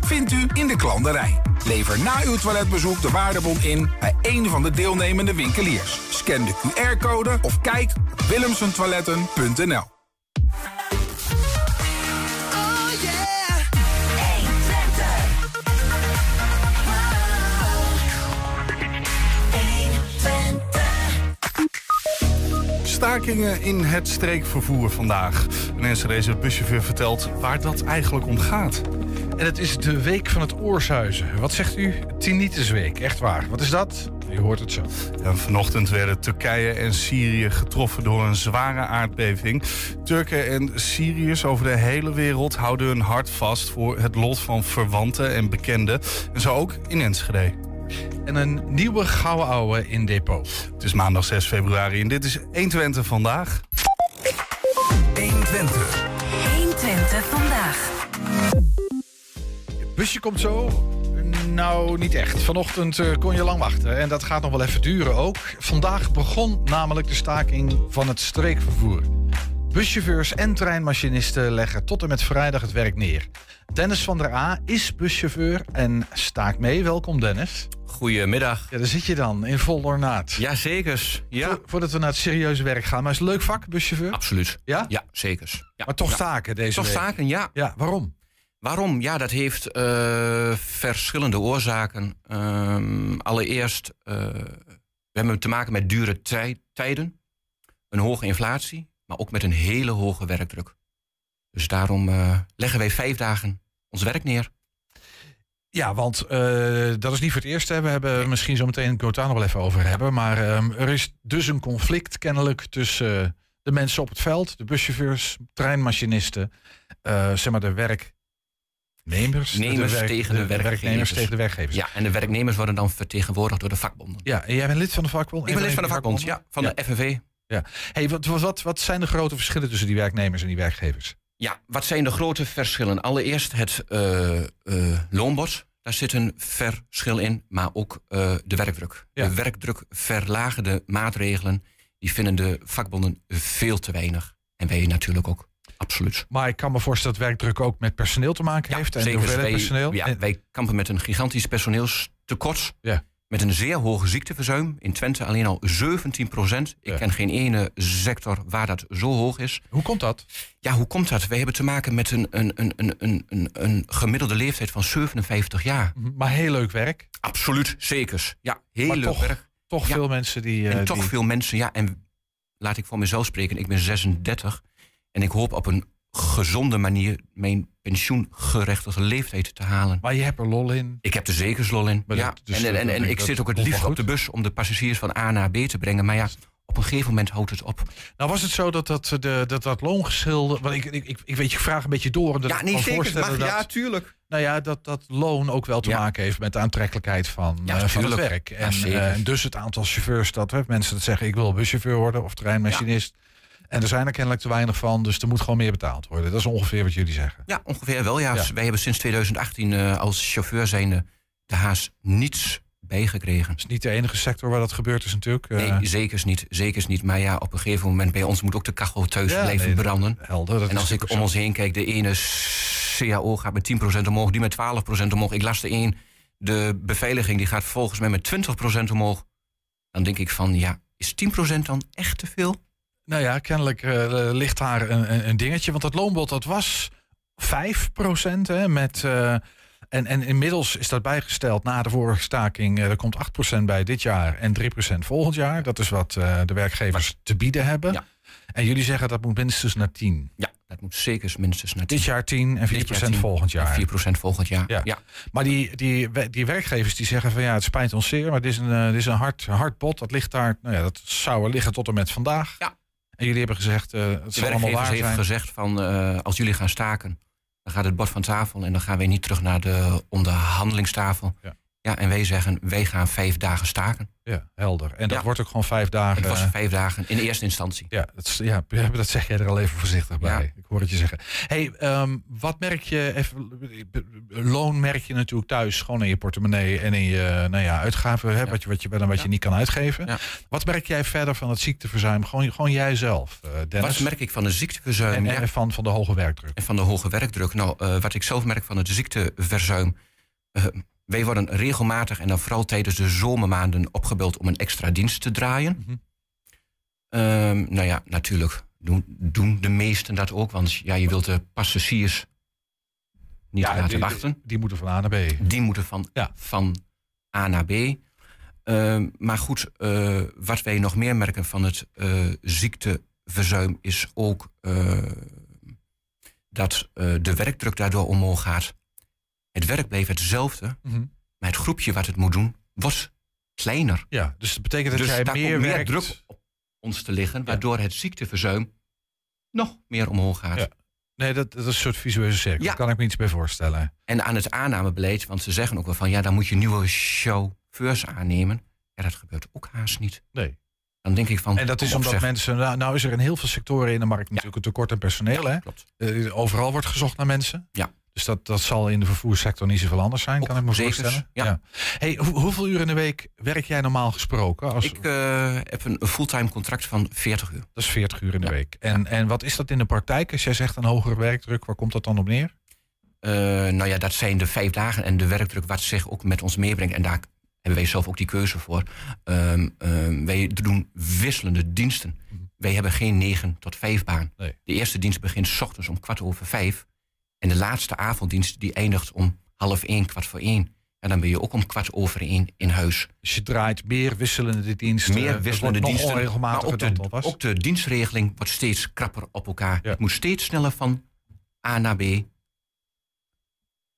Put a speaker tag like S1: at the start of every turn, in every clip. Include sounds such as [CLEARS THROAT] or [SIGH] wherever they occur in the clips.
S1: vindt u in de klanderij. Lever na uw toiletbezoek de waardebon in bij een van de deelnemende winkeliers. Scan de QR-code of kijk op willemsentoiletten.nl.
S2: Stakingen in het streekvervoer vandaag. Een Enschedeze buschauffeur vertelt waar dat eigenlijk om gaat.
S3: En het is de week van het Oorshuizen. Wat zegt u? Tinnitusweek, echt waar. Wat is dat? U hoort het zo.
S2: En vanochtend werden Turkije en Syrië getroffen door een zware aardbeving. Turken en Syriërs over de hele wereld houden hun hart vast voor het lot van verwanten en bekenden. En zo ook in Enschede.
S3: En een nieuwe gouden ouwe in depot.
S2: Het is maandag 6 februari en dit is 120 vandaag.
S1: 120.
S4: 120 vandaag.
S3: Busje komt zo. Nou, niet echt. Vanochtend eh, kon je lang wachten en dat gaat nog wel even duren ook. Vandaag begon namelijk de staking van het streekvervoer. Buschauffeurs en treinmachinisten leggen tot en met vrijdag het werk neer. Dennis van der A is buschauffeur en staakt mee. Welkom Dennis.
S5: Goedemiddag.
S3: Ja, daar zit je dan in vol ornaat.
S5: Jazeker. Ja,
S3: Vo- Voordat we naar het serieuze werk gaan. Maar is het leuk vak, buschauffeur?
S5: absoluut.
S3: Ja?
S5: Ja, zeker. Ja.
S3: Maar toch
S5: Ja.
S3: staken deze
S5: Toch
S3: week.
S5: staken, ja.
S3: Ja, waarom?
S5: Waarom? Ja, dat heeft eh, verschillende oorzaken. Ehm, allereerst, eh, we hebben te maken met dure tij- tijden, een hoge inflatie, maar ook met een hele hoge werkdruk. Dus daarom eh, leggen wij vijf dagen ons werk neer.
S3: Ja, want dat is niet voor het eerst. Hè. We hebben misschien zo meteen het wel even over hebben. Maar ehm, er is dus een conflict kennelijk tussen de mensen op het veld, de buschauffeurs, treinmachinisten, zeg maar de werknemers.
S5: Nemers
S3: de
S5: tegen de
S3: werknemers
S5: werkgevers.
S3: tegen de werkgevers.
S5: Ja, en de werknemers worden dan vertegenwoordigd door de vakbonden.
S3: Ja, en jij bent lid van de vakbond?
S5: Ik ben lid van de vakbond, ja, van de FNV.
S3: Hey, wat, wat, wat, zijn de grote verschillen tussen die werknemers en die werkgevers?
S5: Ja, wat zijn de grote verschillen? Allereerst het eh, loonbod. Daar zit een verschil in, maar ook eh, de werkdruk.
S3: Ja.
S5: De werkdruk verlagende maatregelen, die vinden de vakbonden veel te weinig. En wij natuurlijk ook, absoluut.
S3: Maar ik kan me voorstellen dat werkdruk ook met personeel te maken heeft. En
S5: zeker. Wij,
S3: personeel.
S5: ja,
S3: En-
S5: wij kampen met een gigantisch personeelstekort.
S3: Ja.
S5: Met een zeer hoge ziekteverzuim. In Twente alleen al 17 procent. Ik
S3: Ja.
S5: ken geen ene sector waar dat zo hoog is.
S3: hoe komt dat?
S5: Ja, hoe komt dat? Wij hebben te maken met een, een, een, een, een, een, gemiddelde leeftijd van 57 jaar.
S3: Maar heel leuk werk.
S5: Absoluut, zeker. Ja, heel
S3: Maar
S5: leuk
S3: toch,
S5: werk.
S3: toch
S5: Ja.
S3: veel mensen die...
S5: En
S3: eh,
S5: toch veel mensen, ja, en laat ik voor mezelf spreken. Ik ben 36 en ik hoop op een gezonde manier mijn pensioengerechtigde leeftijd te halen.
S3: Maar je hebt er lol in.
S5: Ik heb er zeker lol in.
S3: Maar
S5: ja.
S3: dat- dus
S5: en en, en, ik zit ook het liefst op de bus om de passagiers van A naar B te brengen. Maar ja, op een gegeven moment houdt het op.
S3: Nou was het zo dat dat, eh, de, dat, dat loongeschil... Want ik, ik, ik, ik weet, je vraag een beetje door. Omdat
S5: Ja, nee, zeker. Mag,
S3: dat,
S5: ja, tuurlijk.
S3: nou ja, dat, dat loon ook wel te
S5: Ja.
S3: maken heeft met de aantrekkelijkheid van,
S5: Ja,
S3: eh, van het werk. En, eh, en dus het aantal chauffeurs dat hè, mensen dat zeggen... ik wil buschauffeur worden of treinmachinist. En er zijn er kennelijk te weinig van, dus er moet gewoon meer betaald worden. Dat is ongeveer wat jullie zeggen.
S5: Ja, ongeveer wel. Ja.
S3: Ja.
S5: Wij hebben sinds 2018 eh, als chauffeur zijnde de haast niets bijgekregen.
S3: Het is niet de enige sector waar dat gebeurd is natuurlijk. Eh,
S5: Nee, zeker niet. Zekers niet. Maar ja, op een gegeven moment bij ons moet ook de kachel thuis
S3: ja,
S5: blijven
S3: nee,
S5: branden.
S3: Helder. Dat
S5: En
S3: is
S5: als ik om ons heen kijk, de ene CAO gaat met 10% omhoog, die met 12% omhoog. Ik las de een, de beveiliging die gaat volgens mij met 20% omhoog. Dan denk ik van, ja, is 10% dan echt te veel?
S3: Nou ja, kennelijk eh, ligt daar een, een, dingetje. Want dat loonbod dat was 5% hè, met... eh, en, en inmiddels is dat bijgesteld na de vorige staking. eh, er komt 8% bij dit jaar en 3% volgend jaar. Dat is wat de werkgevers te bieden hebben.
S5: Ja.
S3: En jullie zeggen dat moet minstens naar 10.
S5: Ja, dat moet zeker minstens naar 10.
S3: Dit jaar 10 en 4%
S5: Dit jaar 10
S3: volgend
S5: en
S3: jaar.
S5: 4% volgend jaar.
S3: Ja.
S5: Ja.
S3: Maar die, die, die werkgevers die zeggen van ja, het spijt ons zeer, maar dit is een, dit is een hard, hard pot. Dat ligt daar, nou ja, dat zou er liggen tot en met vandaag.
S5: Ja.
S3: En jullie hebben gezegd, eh het
S5: De
S3: zal allemaal waar
S5: heeft
S3: zijn.
S5: gezegd van, eh, als jullie gaan staken, dan gaat het bord van tafel en dan gaan wij niet terug naar de onderhandelingstafel.
S3: Ja.
S5: Ja, en wij zeggen, wij gaan vijf dagen staken.
S3: Ja, helder. En dat
S5: Ja.
S3: wordt ook gewoon vijf dagen.
S5: Het was
S3: eh,
S5: vijf dagen in eerste instantie.
S3: Ja, dat, [LAUGHS] ja, dat zeg jij er al even voorzichtig bij.
S5: Ja.
S3: Ik hoor het je zeggen. hey, ehm, wat merk je, even, loon merk je natuurlijk thuis gewoon in je portemonnee en in je nou ja, uitgaven, hè,
S5: Ja.
S3: wat, je, wat je wel en wat je niet kan uitgeven. Wat merk jij verder van het ziekteverzuim? Gewoon, gewoon jij zelf, eh, Dennis.
S5: Wat merk ik van de ziekteverzuim?
S3: en, van, van de hoge werkdruk.
S5: en van de hoge werkdruk? Nou, eh, wat ik zelf merk van het ziekteverzuim. Wij worden regelmatig en dan vooral tijdens de zomermaanden opgebeld om een extra dienst te draaien. Ehm, nou ja, natuurlijk doen, doen de meesten dat ook, want ja, je wilt de passagiers niet laten
S3: die,
S5: wachten.
S3: Die moeten van A naar B.
S5: Die moeten van,
S3: Ja.
S5: van A naar B. Ehm, maar goed, eh, wat wij nog meer merken van het eh, ziekteverzuim is ook eh, dat de werkdruk daardoor omhoog gaat. Het werk bleef hetzelfde,
S3: Mhm.
S5: maar het groepje wat het moet doen, was kleiner.
S3: Ja, dus dat betekent dat
S5: dus
S3: jij
S5: daar
S3: meer,
S5: meer
S3: werkt.
S5: druk op ons te liggen, waardoor het ziekteverzuim nog meer omhoog gaat.
S3: Ja. Nee, dat, dat is een soort visueuze cirkel.
S5: Ja.
S3: Daar kan ik me iets bij voorstellen.
S5: En aan het aannamebeleid, want ze zeggen ook wel van ja, dan moet je nieuwe chauffeurs aannemen. Ja, dat gebeurt ook haast niet.
S3: Nee.
S5: Dan denk ik van.
S3: En dat is omdat
S5: zeg.
S3: mensen. Nou, nou is er in heel veel sectoren in de markt natuurlijk een tekort aan personeel. Hè?
S5: Klopt.
S3: Eh, overal wordt gezocht naar mensen.
S5: Ja.
S3: Dus dat, dat zal in de vervoerssector niet zoveel anders zijn, kan ik me voorstellen.
S5: ja.
S3: Hey, hoe- hoeveel uur in de week werk jij normaal gesproken? Als,
S5: Ik eh, heb een fulltime contract van 40 uur.
S3: Dat is 40 uur in de
S5: Ja.
S3: week. En, en wat is dat in de praktijk? Als jij zegt een hogere werkdruk, waar komt dat dan op neer?
S5: Eh, nou ja, dat zijn de vijf dagen en de werkdruk wat zich ook met ons meebrengt. En daar hebben wij zelf ook die keuze voor. Ehm, ehm, wij doen wisselende diensten. Wij hebben geen 9 tot 5 baan.
S3: Mhm. Nee.
S5: De eerste dienst begint 's ochtends om kwart over vijf. En de laatste avonddienst die eindigt om half één, kwart voor één. En dan ben je ook om kwart over één in huis.
S3: Dus je draait meer wisselende diensten.
S5: Meer wisselende diensten. Maar ook de,
S3: al was.
S5: ook de dienstregeling wordt steeds krapper op elkaar.
S3: Ja.
S5: Het moet steeds sneller van A naar B.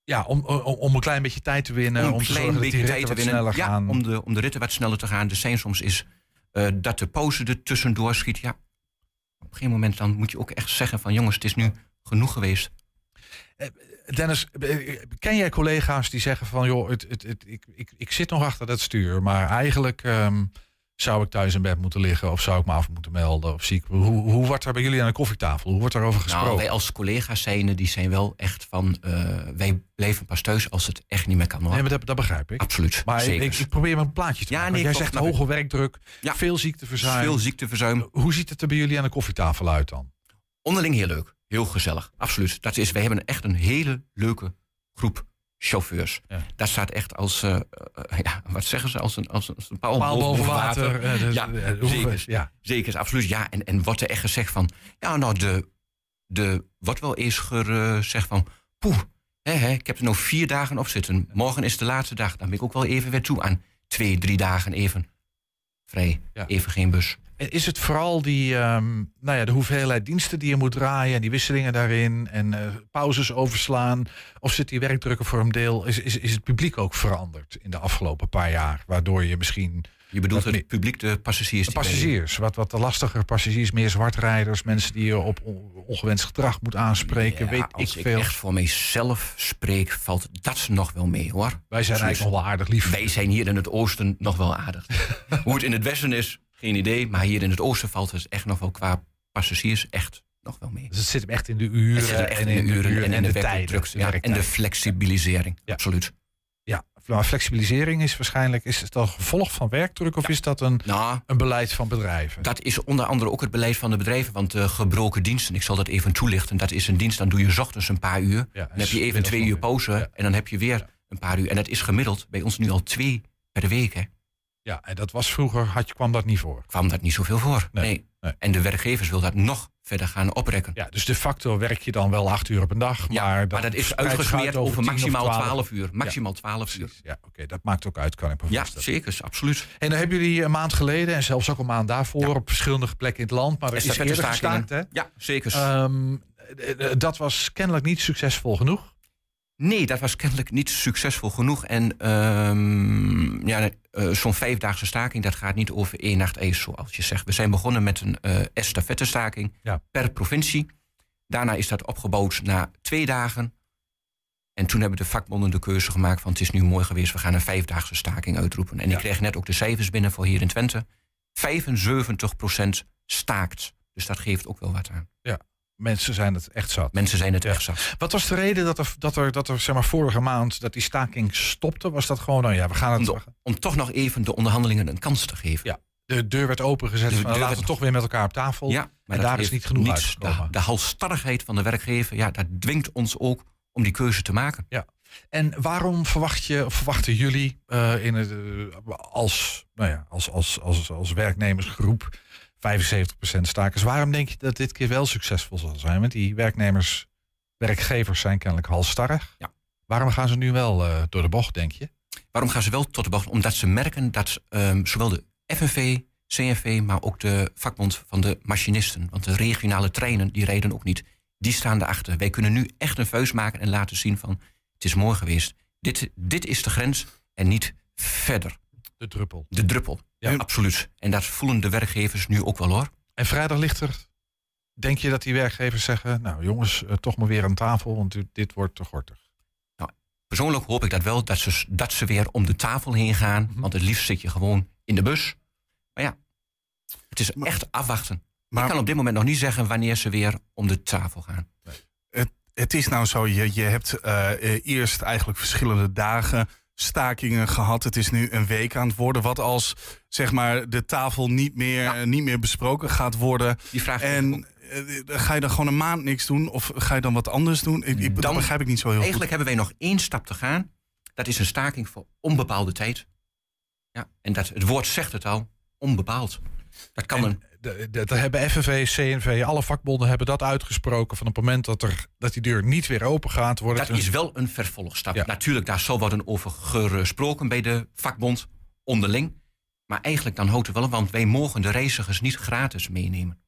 S3: Ja, om, om, om een klein beetje tijd te winnen. Om,
S5: om een
S3: te
S5: klein beetje tijd te winnen. Ja,
S3: gaan.
S5: om de, om de ritten wat sneller te gaan. Er zijn soms is eh, dat de pauze er tussendoor schiet. Ja, op een gegeven moment dan moet je ook echt zeggen van jongens, het is nu genoeg geweest.
S3: Dennis, eh, ken jij collega's die zeggen van... joh, het, het, het, ik, ik, ik zit nog achter dat stuur... maar eigenlijk ehm, zou ik thuis in bed moeten liggen... of zou ik me af moeten melden? Of zie ik, hoe, hoe wordt daar bij jullie aan de koffietafel? Hoe wordt daarover gesproken?
S5: Nou, wij als collega's zijn, die zijn wel echt van, eh, wij blijven pas thuis als het echt niet meer kan hoor.
S3: nee, maar dat, dat begrijp ik.
S5: Absoluut,
S3: Maar ik, ik probeer een plaatje te
S5: Ja,
S3: maken.
S5: nee,
S3: jij zegt hoge werkdruk,
S5: Ja.
S3: veel ziekteverzuim.
S5: Veel ziekteverzuim.
S3: Hoe ziet het er bij jullie aan de koffietafel uit dan?
S5: Onderling heel leuk. Heel gezellig. Absoluut. Dat is, wij hebben echt een hele leuke groep chauffeurs.
S3: Ja.
S5: Dat staat echt als, eh, eh, ja, wat zeggen ze, als een, als een, als een paal,
S3: Paal boven water. eh, de-
S5: Ja, zeker.
S3: ja.
S5: Zeker, absoluut. Ja, en, en wordt er echt gezegd van... Ja, nou, de, de wordt wel eens gezegd van... Poeh, hè, hè, ik heb er nog vier dagen op zitten. Morgen is de laatste dag. Dan ben ik ook wel even weer toe aan twee, drie dagen even vrij.
S3: Ja.
S5: Even geen bus.
S3: Is het vooral die, ehm, nou ja, de hoeveelheid diensten die je moet draaien en die wisselingen daarin en eh, pauzes overslaan? Of zit die werkdruk er voor een deel? Is, is, is het publiek ook veranderd in de afgelopen paar jaar? Waardoor je misschien
S5: Je bedoelt het publiek, de passagiers.
S3: de passagiers, wat, wat lastiger passagiers, meer zwartrijders, mensen die je op on- ongewenst gedrag moet aanspreken,
S5: Ja,
S3: weet ik
S5: als ik
S3: veel.
S5: echt voor mijzelf spreek, valt dat nog wel mee hoor.
S3: Wij zijn eigenlijk nog wel aardig lief.
S5: Wij zijn hier in het oosten nog wel aardig. [LAUGHS] Hoe het in het westen is, geen idee. Maar hier in het oosten valt het echt nog wel qua passagiers echt nog wel mee.
S3: Dus het zit hem echt in de uren, en
S5: in de uren en in de,
S3: tijden. de
S5: Ja, en de flexibilisering.
S3: Ja.
S5: Absoluut.
S3: Ja, maar flexibilisering is waarschijnlijk is het een gevolg van werkdruk of is dat een,
S5: Nou,
S3: een beleid van bedrijven?
S5: dat is onder andere ook het beleid van de bedrijven. Want de gebroken diensten, ik zal dat even toelichten. Dat is een dienst, dan doe je 's ochtends een paar uur. Dan heb je even twee uur pauze. En dan heb je weer een paar uur. En dat is gemiddeld bij ons nu al twee per week. Hè.
S3: Ja, en dat was vroeger, had je, kwam dat niet voor.
S5: kwam dat niet zoveel voor.
S3: Nee,
S5: Nee.
S3: nee.
S5: En de werkgevers wil dat nog verder gaan oprekken.
S3: Ja, dus de facto werk je dan wel acht uur op een dag.
S5: Ja,
S3: maar,
S5: maar, dat is uitgesmeerd
S3: uit
S5: over,
S3: 10 of
S5: maximaal
S3: 12.
S5: 12 uur. Maximaal 12 uur.
S3: Precies, Ja, oké, dat maakt ook uit, kan ik me
S5: Ja, zeker, absoluut.
S3: En dan hebben jullie een maand geleden en zelfs ook een maand daarvoor op verschillende plekken in het land, maar er is eerder gestaakt, hè?
S5: Ja, zeker.
S3: Ehm, eh, eh, dat was kennelijk niet succesvol genoeg.
S5: Nee, dat was kennelijk niet succesvol genoeg. En ehm, ja, eh, zo'n vijfdaagse staking, dat gaat niet over één nacht ijs, zoals je zegt. We zijn begonnen met een eh estafettestaking
S3: Ja.
S5: per provincie. Daarna is dat opgebouwd naar twee dagen. En toen hebben de vakbonden de keuze gemaakt van het is nu mooi geweest, we gaan een vijfdaagse staking uitroepen. En ik kreeg net ook de cijfers binnen voor hier in Twente. 75% staakt. Dus dat geeft ook wel wat aan.
S3: Mensen zijn het echt zat.
S5: Mensen zijn het
S3: Ja.
S5: echt zat.
S3: Wat was de reden dat er, dat er, dat er zeg maar, vorige maand dat die staking stopte? Was dat gewoon, nou ja, we gaan
S5: Om,
S3: het...
S5: de- om toch nog even de onderhandelingen een kans te geven.
S3: Ja. De deur werd opengezet
S5: De deur
S3: laten we toch weer met elkaar op tafel.
S5: Ja,
S3: en
S5: dat
S3: daar is niet genoeg
S5: niets-
S3: uitgekomen.
S5: De, de halstarrigheid van de werkgever, ja, dat dwingt ons ook om die keuze te maken.
S3: En waarom verwacht je, verwachten jullie eh, in het, eh, als, nou ja, als, als, als, als werknemersgroep 75% stakers? Waarom denk je dat dit keer wel succesvol zal zijn? Want die werknemers, werkgevers zijn kennelijk halstarrig.
S5: Ja.
S3: Waarom gaan ze nu wel eh, door de bocht, denk je?
S5: Waarom gaan ze wel tot de bocht? Omdat ze merken dat ehm, zowel de FNV, CNV, maar ook de vakbond van de machinisten, want de regionale treinen, die rijden ook niet, die staan erachter. Wij kunnen nu echt een vuist maken en laten zien van, het is mooi geweest. Dit, dit is de grens en niet verder.
S3: De druppel.
S5: De druppel.
S3: Ja.
S5: Absoluut. En dat voelen de werkgevers nu ook wel hoor.
S3: En vrijdag ligt er, denk je dat die werkgevers zeggen, nou jongens, eh, toch maar weer aan tafel, want dit- wordt te gortig.
S5: Persoonlijk hoop ik dat wel, dat ze, dat ze weer om de tafel heen gaan.
S3: Mhm.
S5: Want het liefst zit je gewoon in de bus. Maar ja, het is echt afwachten.
S2: Maar-
S5: ik kan op dit moment nog niet zeggen wanneer ze weer om de tafel gaan.
S2: Het is nou zo, je, je hebt eh, eh, eerst eigenlijk verschillende dagen stakingen gehad. Het is nu een week aan het worden. Wat als zeg maar, de tafel niet meer,
S5: Ja.
S2: eh, niet meer besproken gaat worden?
S5: Die vraag
S2: En eh, ga je dan gewoon een maand niks doen? Of ga je dan wat anders doen? Ik, ik, dat
S5: Dan-
S2: begrijp ik niet zo heel
S5: Eigenlijk hebben wij nog één stap te gaan. Dat is een staking voor onbepaalde tijd. Ja, en dat, het woord zegt het al, onbepaald. Dat kan een,
S3: De hebben FNV, CNV, alle vakbonden hebben dat uitgesproken. Van het moment dat, er, dat die deur niet weer open gaat, wordt
S5: dat
S3: een-
S5: is wel een vervolgstap.
S3: Ja.
S5: Natuurlijk, daar zal worden over gesproken bij de vakbond onderling. Maar eigenlijk dan houdt het wel want wij mogen de reizigers niet gratis meenemen.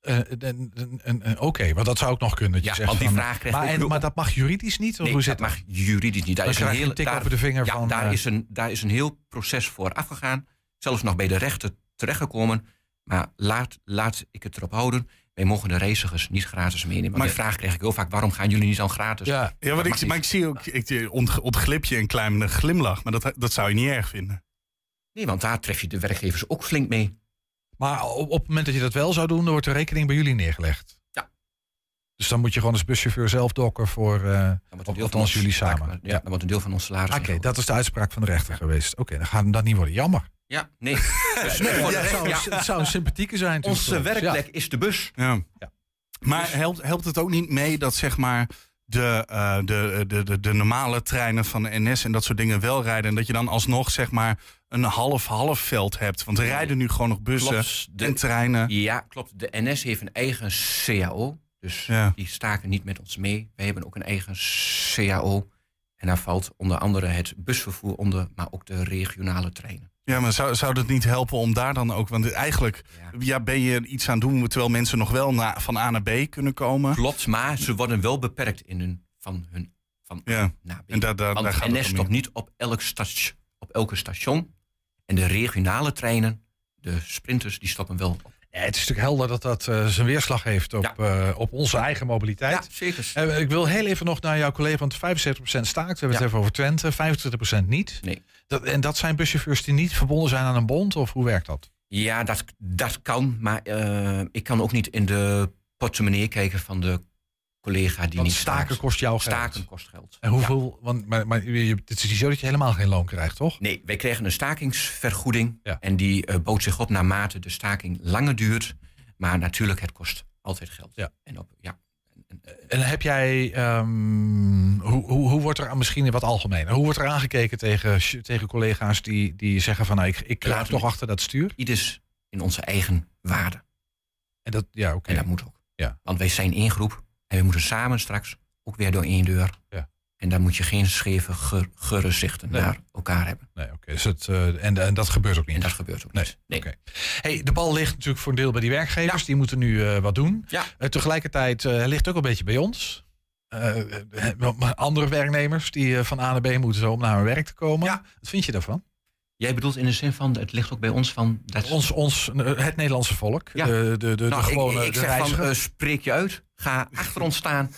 S3: eh, een- een- Oké, maar dat zou ook nog kunnen. Dat je
S5: Ja, want die
S3: van-
S5: vraag krijgt
S3: maar, en, maar dat mag juridisch niet?
S5: Nee,
S3: hoe
S5: dat mag juridisch niet. Daar
S3: Dan
S5: is een
S3: tik
S5: daar,
S3: over de vinger
S5: ja,
S3: van,
S5: Daar,
S3: eh,
S5: is een, daar is een heel proces voor afgegaan. Zelfs nog bij de rechter terechtgekomen. Maar laat, laat ik het erop houden. Wij mogen de reizigers niet gratis meenemen. Maar
S2: Maar-
S5: de vraag krijg ik heel vaak. Waarom gaan jullie niet dan gratis?
S3: Ja,
S2: Ja,
S5: mag
S2: ik, maar ik zie ook, ik ont, ontglip je een kleine glimlach. Maar dat, dat zou je niet erg vinden.
S5: Nee, want daar tref je de werkgevers ook flink mee.
S3: maar op, op het moment dat je dat wel zou doen, dan wordt de rekening bij jullie neergelegd. Dus dan moet je gewoon als buschauffeur zelf dokken voor... eh,
S5: deel
S3: Althans,
S5: van ons-
S3: jullie samen.
S5: Ja, dan wordt een deel van ons salaris.
S3: Oké, dat is de uitspraak van de rechter geweest. Oké, dan gaat hem dat niet worden. Jammer.
S5: Ja, nee. [LAUGHS] Dus
S3: Ja, het, zou,
S5: ja,
S3: het zou een sympathieke zijn.
S5: onze werkplek is de bus.
S2: Ja.
S3: Ja.
S2: Maar helpt, helpt het ook niet mee dat zeg maar de, eh, de, de, de, de normale treinen van de NS en dat soort dingen wel rijden. En dat je dan alsnog zeg maar een half-half veld hebt. Want er rijden nu gewoon nog bussen
S5: Klopt, de-
S2: en treinen.
S5: Ja, klopt. De NS heeft een eigen CAO. Dus
S2: Ja.
S5: die staken niet met ons mee. Wij hebben ook een eigen CAO. En daar valt onder andere het busvervoer onder, maar ook de regionale treinen.
S2: Ja, maar zou, zou het niet helpen om daar dan ook... Want eigenlijk
S5: Ja.
S2: ja, ben je iets aan doen terwijl mensen nog wel na, van A naar B kunnen komen.
S5: Klopt, maar ze worden wel beperkt in hun, van hun van
S2: Ja,
S5: naar B.
S2: en daar, daar, gaat
S5: NS stopt niet op, elk station, op elke station. En de regionale treinen, de sprinters, die stoppen wel op.
S3: Ja, het is natuurlijk helder dat dat eh, zijn weerslag heeft op,
S5: Ja.
S3: eh, op onze eigen mobiliteit.
S5: Ja, zeker.
S3: Eh, ik wil heel even nog naar jouw collega, want 75% staakt. We hebben
S5: Ja.
S3: het even over Twente, 25% niet.
S5: Nee.
S3: Dat, en dat zijn buschauffeurs die niet verbonden zijn aan een bond? Of hoe werkt dat?
S5: Ja, dat, dat kan. Maar ik kan ook niet in de portemonnee kijken van de collega die niet
S3: staken
S5: staakt.
S3: kost jou geld.
S5: Staken kost geld.
S3: En hoeveel? Want, maar, maar het is niet zo dat je helemaal geen loon krijgt, toch?
S5: Nee, wij kregen een stakingsvergoeding.
S3: Ja.
S5: En die eh, bood zich op naarmate de staking langer duurt. Maar natuurlijk, het kost altijd geld.
S3: Ja.
S5: En op, ja. En, en,
S3: En heb jij, ehm, hoe, hoe, hoe wordt er aan, misschien in wat algemeen, hoe wordt er aangekeken tegen, tegen collega's die, die zeggen van nou, ik, ik kruip toch achter dat stuur?
S5: ieders in onze eigen waarde.
S3: En dat, ja, oké.
S5: En dat moet ook.
S3: Ja.
S5: Want wij zijn één groep. En we moeten samen straks ook weer door één deur.
S3: Ja.
S5: En dan moet je geen scheve ge- gezichten
S3: Nee.
S5: naar elkaar hebben.
S3: Nee, oké. Dus het, eh, en, en dat gebeurt ook niet.
S5: En dat gebeurt ook
S3: Nee,
S5: niet. Nee.
S3: oké. Hey, de bal ligt natuurlijk voor een deel bij die werkgevers. Die moeten nu eh, wat doen.
S5: Ja.
S3: Eh, tegelijkertijd ligt het ook een beetje bij ons. Andere werknemers die van A naar B moeten om naar hun werk te komen.
S5: Ja.
S3: Wat vind je daarvan?
S5: Jij bedoelt in de zin van, het ligt ook bij ons van... Dat
S3: Ons, ons, het Nederlandse volk.
S5: Ja.
S3: De, de, de, de
S5: nou,
S3: gewone
S5: ik, ik zeg van, eh, spreek je uit. Ga achter ons staan.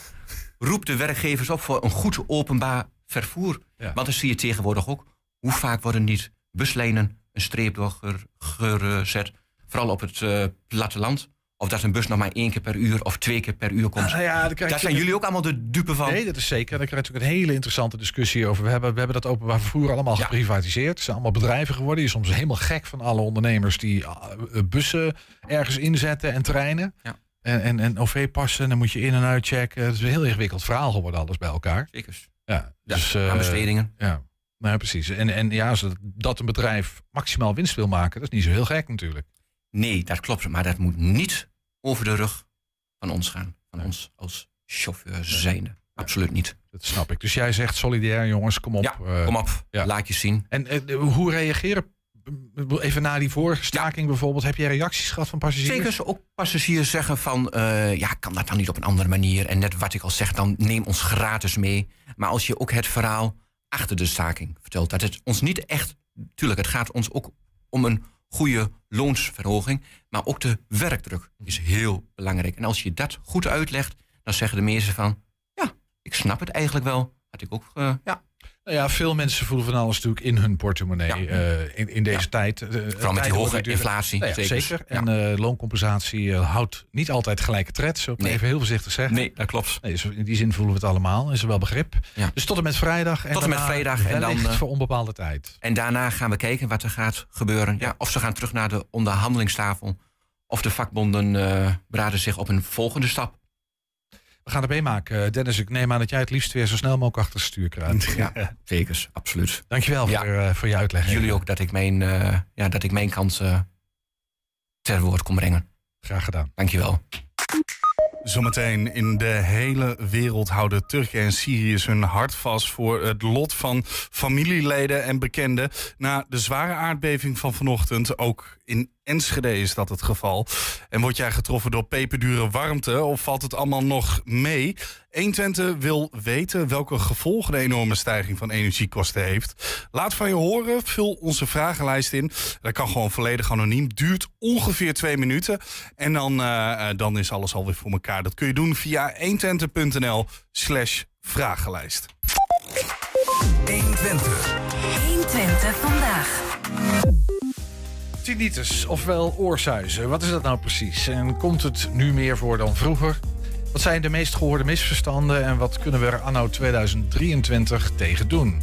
S5: roep de werkgevers op voor een goed openbaar vervoer.
S3: Ja.
S5: Want dan zie je tegenwoordig ook hoe vaak worden niet buslijnen een streep door ger- gezet. Vooral op het eh, platteland. Of dat een bus nog maar één keer per uur of twee keer per uur komt.
S3: Nou ja,
S5: Daar zijn jullie ook allemaal de dupe van.
S3: Nee, dat is zeker. Daar krijg je natuurlijk een hele interessante discussie over. We hebben, we hebben dat openbaar vervoer allemaal
S5: Ja.
S3: geprivatiseerd. Het zijn allemaal bedrijven geworden. Je is soms helemaal gek van alle ondernemers die ah, eh, bussen ergens inzetten en treinen.
S5: Ja.
S3: En, en, en OV-passen, en dan moet je in- en uitchecken. Het is een heel ingewikkeld verhaal geworden, alles bij elkaar.
S5: Zeker.
S3: Ja,
S5: Ja,
S3: dus, eh,
S5: aan bestedingen.
S3: Ja, nou, ja, precies. En, en ja, dat een bedrijf maximaal winst wil maken, dat is niet zo heel gek natuurlijk.
S5: Nee, dat klopt. Maar dat moet niet over de rug van ons gaan. Van ons als chauffeur zijnde. Absoluut niet.
S3: Dat snap ik. Dus jij zegt solidair, jongens, kom op.
S5: Ja,
S3: eh,
S5: kom op.
S3: ja.
S5: Laat je zien.
S3: En eh, hoe reageren, even na die vorige staking bijvoorbeeld, heb jij reacties gehad van passagiers?
S5: Zeker ook passagiers zeggen van... eh, ja, kan dat dan niet op een andere manier? En net wat ik al zeg, dan neem ons gratis mee. Maar als je ook het verhaal achter de staking vertelt... dat het ons niet echt... Tuurlijk, het gaat ons ook om een goede loonsverhoging... maar ook de werkdruk is heel belangrijk. En als je dat goed uitlegt, dan zeggen de meesten van... ja, ik snap het eigenlijk wel. Had ik ook... eh, ja,
S3: Nou ja, veel mensen voelen van alles natuurlijk in hun portemonnee
S5: Ja.
S3: eh, in, in deze
S5: Ja.
S3: tijd. Eh,
S5: vooral met
S3: tijden
S5: die hoge inflatie.
S3: Nou ja, zeker.
S5: zeker.
S3: En eh, looncompensatie eh, houdt niet altijd gelijke tred. Zo
S5: Nee.
S3: even heel voorzichtig zeggen.
S5: nee, dat klopt.
S3: Nee, dus in die zin voelen we het allemaal. Is er wel begrip. Dus tot en met vrijdag. En
S5: Tot en met
S3: daarna
S5: vrijdag en dan, eh,
S3: voor onbepaalde tijd.
S5: En daarna gaan we kijken wat er gaat gebeuren. Ja, of ze gaan terug naar de onderhandelingstafel. Of de vakbonden eh beraden zich op een volgende stap.
S3: We gaan het meemaken. Eh, Dennis, ik neem aan dat jij het liefst weer zo snel mogelijk achter het stuur kruipt.
S5: Ja, zeker, absoluut.
S3: Dankjewel
S5: Ja.
S3: voor, eh, voor je uitleg.
S5: Jullie ook dat ik mijn, eh, ja, dat ik mijn kant eh, ter woord kon brengen.
S3: Graag gedaan.
S5: Dankjewel.
S2: Zometeen in de hele wereld houden Turken en Syriërs hun hart vast voor het lot van familieleden en bekenden. Na de zware aardbeving van vanochtend, ook in Enschede is dat het geval. En word jij getroffen door peperdure warmte of valt het allemaal nog mee? 120 wil weten welke gevolgen de enorme stijging van energiekosten heeft. Laat van je horen, vul onze vragenlijst in. Dat kan gewoon volledig anoniem, duurt ongeveer twee minuten. En dan, eh, eh, dan is alles alweer voor elkaar. Dat kun je doen via 120.nl slash vragenlijst.
S1: 120.
S4: 120 vandaag.
S3: Tinnitus, ofwel oorsuizen. Wat is dat nou precies? En komt het nu meer voor dan vroeger? Wat zijn de meest gehoorde misverstanden en wat kunnen we er anno 2023 tegen doen?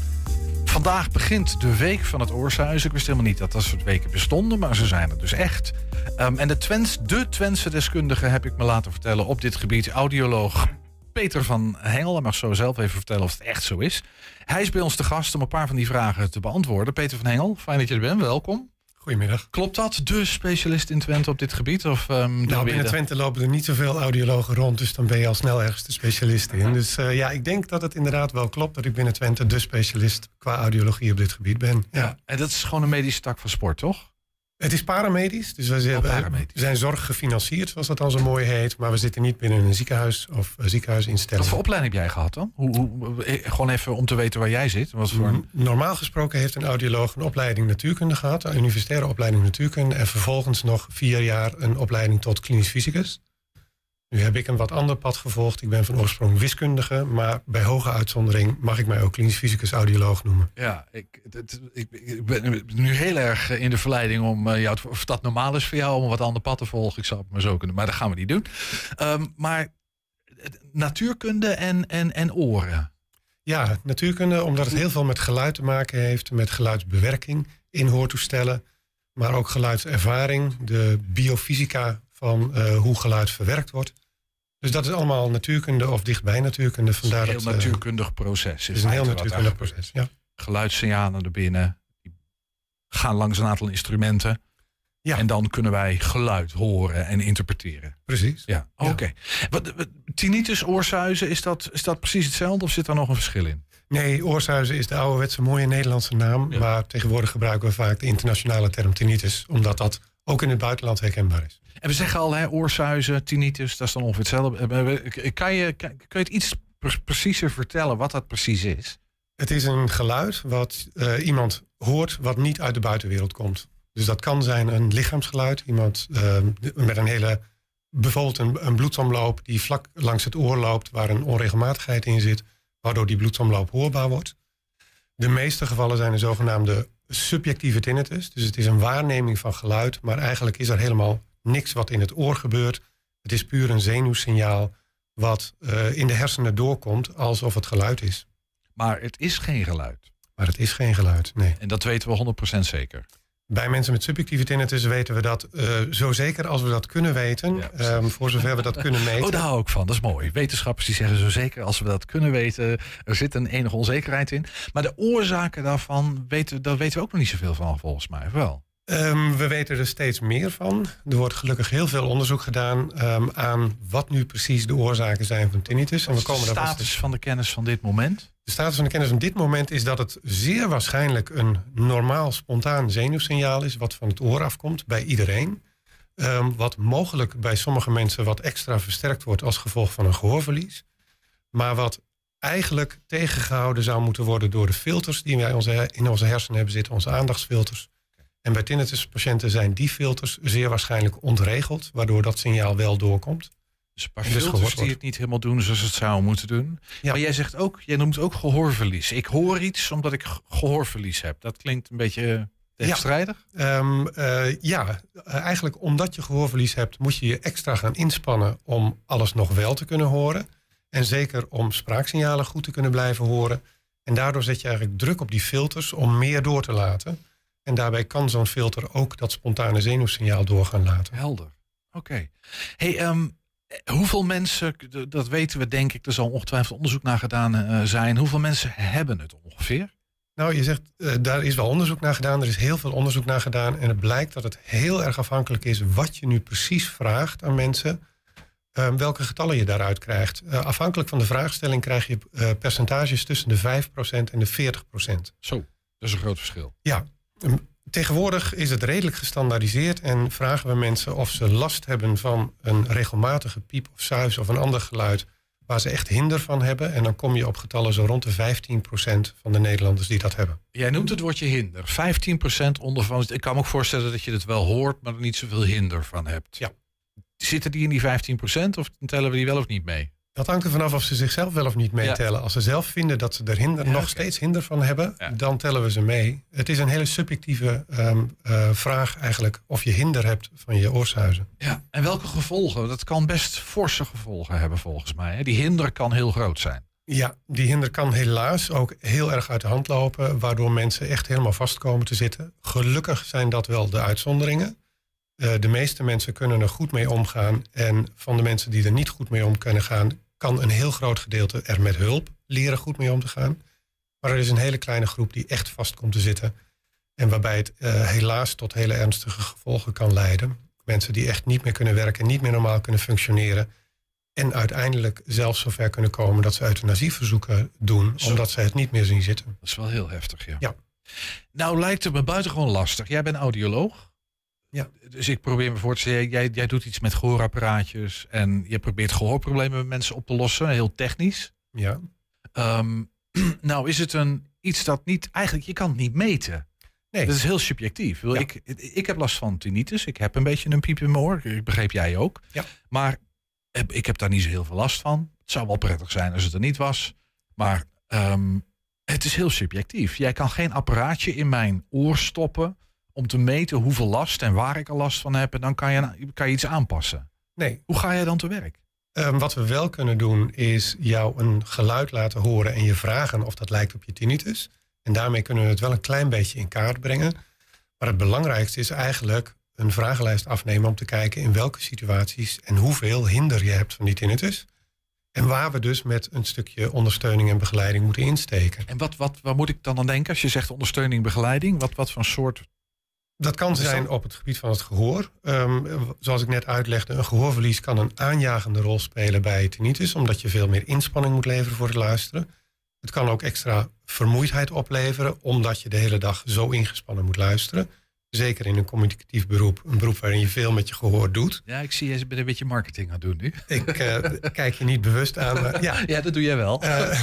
S3: Vandaag begint de week van het oorsuizen. Ik wist helemaal niet dat dat soort weken bestonden, maar ze zijn er dus echt. Ehm, en de, Twents, de Twentse deskundige heb ik me laten vertellen op dit gebied, audioloog Peter van Hengel. Hij mag zo zelf even vertellen of het echt zo is. Hij is bij ons te gast om een paar van die vragen te beantwoorden. Peter van Hengel, fijn dat je er bent, welkom.
S6: Goedemiddag.
S3: Klopt dat, de specialist in Twente op dit gebied? Of, we
S6: Nou, binnen
S3: de-
S6: Twente lopen er niet zoveel audiologen rond, dus dan ben je al snel ergens de specialist in. Dus eh, ja, ik denk dat het inderdaad wel klopt dat ik binnen Twente de specialist qua audiologie op dit gebied ben. Ja.
S3: Ja, en dat is gewoon een medische tak van sport, toch?
S6: Het is paramedisch, dus we zijn,
S3: Oh,
S6: zijn zorg gefinancierd, zoals dat dan zo mooi heet. Maar we zitten niet binnen een ziekenhuis of een ziekenhuisinstelling.
S3: Wat voor opleiding heb jij gehad dan? Hoe, hoe, eh, gewoon even om te weten waar jij zit. Wat voor.
S6: Normaal gesproken heeft een audioloog een opleiding natuurkunde gehad, een universitaire opleiding natuurkunde, en vervolgens nog vier jaar een opleiding tot klinisch fysicus. Nu heb ik een wat ander pad gevolgd. Ik ben van oorsprong wiskundige, maar bij hoge uitzondering mag ik mij ook klinisch fysicus audioloog noemen.
S3: Ja, ik, het- ik, ik ben nu heel erg eh, in de verleiding om eh, jou of dat normaal is voor jou om een wat ander pad te volgen. Ik zou het maar zo kunnen, maar dat gaan we niet doen. Ehm, maar het- natuurkunde en, en, en oren.
S6: Ja, natuurkunde, omdat het heel veel met geluid te maken heeft, met geluidsbewerking in hoortoestellen, maar ook geluidservaring, de biofysica van eh, hoe geluid verwerkt wordt. Dus dat is allemaal natuurkunde of dichtbij natuurkunde.
S3: Het is een
S6: Vandaar
S3: heel
S6: dat, eh,
S3: natuurkundig proces.
S6: het is een heel natuurkundig proces. Ja.
S3: Geluidssignalen er binnen. Die gaan langs een aantal instrumenten.
S6: Ja.
S3: En dan kunnen wij geluid horen en interpreteren.
S6: Precies.
S3: Ja, oké. Tinnitus, oorsuizen, is dat, is dat precies hetzelfde of zit daar nog een verschil in?
S6: Nee, oorsuizen is de ouderwetse mooie Nederlandse naam.
S3: Ja.
S6: Maar tegenwoordig gebruiken we vaak de internationale term tinnitus. Omdat dat ook in het buitenland herkenbaar is.
S3: En we zeggen al, hè, oorsuizen, tinnitus, dat is dan ongeveer hetzelfde. Eh, Kan je, kan, kun je het iets pre- preciezer vertellen wat dat precies is?
S6: Het is een geluid wat eh, iemand hoort wat niet uit de buitenwereld komt. Dus dat kan zijn een lichaamsgeluid. Iemand eh, met een hele bijvoorbeeld een, een bloedsomloop die vlak langs het oor loopt, waar een onregelmatigheid in zit, waardoor die bloedsomloop hoorbaar wordt. De meeste gevallen zijn een zogenaamde subjectieve tinnitus. Dus het is een waarneming van geluid, maar eigenlijk is er helemaal niks wat in het oor gebeurt. Het is puur een zenuwsignaal wat uh, in de hersenen doorkomt alsof het geluid is.
S3: Maar het is geen geluid.
S6: Maar het is geen geluid, nee.
S3: En dat weten we 100% zeker.
S6: Bij mensen met subjectieve tinnitus weten we dat uh, zo zeker als we dat kunnen weten. Ja, um, voor zover we dat kunnen meten.
S3: Oh, daar hou ik van. Dat is mooi. Wetenschappers die zeggen zo zeker als we dat kunnen weten. Er zit een enige onzekerheid in. Maar de oorzaken daarvan, weten, daar weten we ook nog niet zoveel van volgens mij. Wel?
S6: Um, we weten er steeds meer van. Er wordt gelukkig heel veel onderzoek gedaan um, aan wat nu precies de oorzaken zijn van tinnitus.
S3: Wat is de status van de kennis van dit moment?
S6: De status van de kennis van dit moment is dat het zeer waarschijnlijk een normaal spontaan zenuwsignaal is, wat van het oor afkomt bij iedereen. Um, wat mogelijk bij sommige mensen wat extra versterkt wordt als gevolg van een gehoorverlies. Maar wat eigenlijk tegengehouden zou moeten worden door de filters die wij onze, in onze hersenen hebben zitten, onze aandachtsfilters. En bij tinnituspatiënten zijn die filters zeer waarschijnlijk ontregeld, waardoor dat signaal wel doorkomt.
S3: Dus een paar filters die het niet helemaal doen zoals het zou moeten doen. Ja. Maar jij zegt ook, jij noemt ook gehoorverlies. Ik hoor iets omdat ik gehoorverlies heb. Dat klinkt een beetje tegenstrijdig.
S6: Ja, um, uh, ja. eigenlijk omdat je gehoorverlies hebt, moet je je extra gaan inspannen om alles nog wel te kunnen horen. En zeker om spraaksignalen goed te kunnen blijven horen. En daardoor zet je eigenlijk druk op die filters om meer door te laten. En daarbij kan zo'n filter ook dat spontane zenuwsignaal door gaan laten.
S3: Helder. Oké. Hey, um, hoeveel mensen, dat weten we denk ik, er zal ongetwijfeld onderzoek naar gedaan uh, zijn. Hoeveel mensen hebben het ongeveer?
S6: Nou, je zegt, uh, daar is wel onderzoek naar gedaan. Er is heel veel onderzoek naar gedaan. En het blijkt dat het heel erg afhankelijk is wat je nu precies vraagt aan mensen. Uh, welke getallen je daaruit krijgt. Uh, afhankelijk van de vraagstelling krijg je percentages tussen de 5% en de 40%.
S3: Zo, dat is een groot verschil.
S6: Ja, Tegenwoordig is het redelijk gestandaardiseerd en vragen we mensen of ze last hebben van een regelmatige piep of suis of een ander geluid waar ze echt hinder van hebben. En dan kom je op getallen zo rond de 15% van de Nederlanders die dat hebben.
S3: Jij noemt het woordje hinder. 15% onder van. Ik kan me ook voorstellen dat je het wel hoort, maar er niet zoveel hinder van hebt.
S6: Ja.
S3: Zitten die in die 15% of tellen we die wel of niet mee?
S6: Dat hangt er vanaf of ze zichzelf wel of niet meetellen. Als ze zelf vinden dat ze er hinder, nog steeds hinder van hebben, dan tellen we ze mee. Het is een hele subjectieve um, uh, vraag eigenlijk of je hinder hebt van je oorsuizen.
S3: Ja, en welke gevolgen? Dat kan best forse gevolgen hebben volgens mij. Hè? Die hinder kan heel groot zijn.
S6: Ja, die hinder kan helaas ook heel erg uit de hand lopen, waardoor mensen echt helemaal vast komen te zitten. Gelukkig zijn dat wel de uitzonderingen. Uh, de meeste mensen kunnen er goed mee omgaan. En van de mensen die er niet goed mee om kunnen gaan, kan een heel groot gedeelte er met hulp leren goed mee om te gaan. Maar er is een hele kleine groep die echt vast komt te zitten. En waarbij het uh, helaas tot hele ernstige gevolgen kan leiden. Mensen die echt niet meer kunnen werken, niet meer normaal kunnen functioneren. En uiteindelijk zelfs zover kunnen komen dat ze euthanasieverzoeken doen, Zo. omdat ze het niet meer zien zitten.
S3: Dat is wel heel heftig, ja.
S6: ja.
S3: Nou lijkt het me buitengewoon lastig. Jij bent audioloog.
S6: Ja.
S3: Dus ik probeer me voor te stellen, jij, jij doet iets met gehoorapparaatjes en je probeert gehoorproblemen met mensen op te lossen, heel technisch.
S6: Ja.
S3: Um, [CLEARS THROAT] nou is het een iets dat niet, eigenlijk, je kan het niet meten.
S6: Nee.
S3: Dat is heel subjectief. Ja. Ik, ik heb last van tinnitus. Ik heb een beetje een piep in mijn oor. Ik begreep jij ook.
S6: Ja.
S3: Maar ik heb daar niet zo heel veel last van. Het zou wel prettig zijn als het er niet was. Maar um, het is heel subjectief. Jij kan geen apparaatje in mijn oor stoppen om te meten hoeveel last en waar ik er last van heb. En dan kan je, kan je iets aanpassen.
S6: Nee.
S3: Hoe ga jij dan te werk?
S6: Um, wat we wel kunnen doen is jou een geluid laten horen en je vragen of dat lijkt op je tinnitus. En daarmee kunnen we het wel een klein beetje in kaart brengen. Maar het belangrijkste is eigenlijk een vragenlijst afnemen om te kijken in welke situaties en hoeveel hinder je hebt van die tinnitus. En waar we dus met een stukje ondersteuning en begeleiding moeten insteken.
S3: En wat, wat, waar moet ik dan aan denken als je zegt ondersteuning, begeleiding? Wat, wat voor soort
S6: dat kan zijn op het gebied van het gehoor. Um, zoals ik net uitlegde, een gehoorverlies kan een aanjagende rol spelen bij tinnitus, omdat je veel meer inspanning moet leveren voor het luisteren. Het kan ook extra vermoeidheid opleveren, omdat je de hele dag zo ingespannen moet luisteren. Zeker in een communicatief beroep, een beroep waarin je veel met je gehoor doet.
S3: Ja, ik zie je een beetje marketing aan doen nu.
S6: Ik uh, kijk je niet bewust aan. Maar ja. [LAUGHS]
S3: ja, dat doe jij wel. Uh,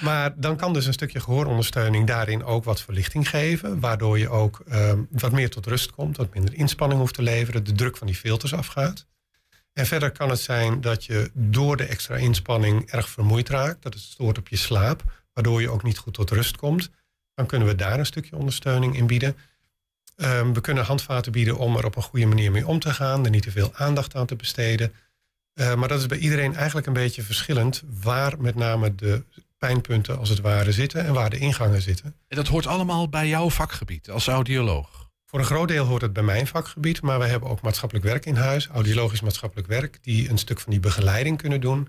S6: maar dan kan dus een stukje gehoorondersteuning daarin ook wat verlichting geven. Waardoor je ook uh, wat meer tot rust komt, wat minder inspanning hoeft te leveren, de druk van die filters afgaat. En verder kan het zijn dat je door de extra inspanning erg vermoeid raakt. Dat het stoort op je slaap, waardoor je ook niet goed tot rust komt. Dan kunnen we daar een stukje ondersteuning in bieden. Ehm, we kunnen handvaten bieden om er op een goede manier mee om te gaan, er niet te veel aandacht aan te besteden. Uh, maar dat is bij iedereen eigenlijk een beetje verschillend waar met name de pijnpunten als het ware zitten en waar de ingangen zitten.
S3: En dat hoort allemaal bij jouw vakgebied als audioloog?
S6: Voor een groot deel hoort het bij mijn vakgebied, maar we hebben ook maatschappelijk werk in huis, audiologisch maatschappelijk werk, die een stuk van die begeleiding kunnen doen.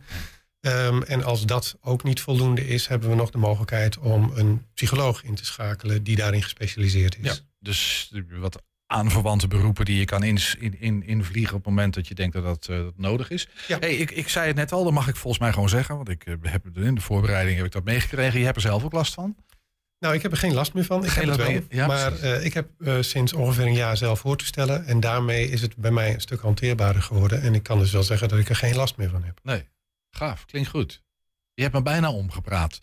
S6: Um, en als dat ook niet voldoende is, hebben we nog de mogelijkheid om een psycholoog in te schakelen die daarin gespecialiseerd is.
S3: Ja, dus wat aanverwante beroepen die je kan in, in, invliegen op het moment dat je denkt dat dat, uh, nodig is. Ja. Hey, ik, ik zei het net al, dat mag ik volgens mij gewoon zeggen, want ik uh, heb in de voorbereiding heb ik dat meegekregen. Je hebt er zelf ook last van?
S6: Nou, ik heb er geen last meer van. Ik geen heb wel. Ja, maar uh, ik heb sinds ongeveer een jaar zelf hoortoestellen. En daarmee is het bij mij een stuk hanteerbaarder geworden. En ik kan dus wel zeggen dat ik er geen last meer van heb.
S3: Nee, gaaf. Klinkt goed. Je hebt me bijna omgepraat.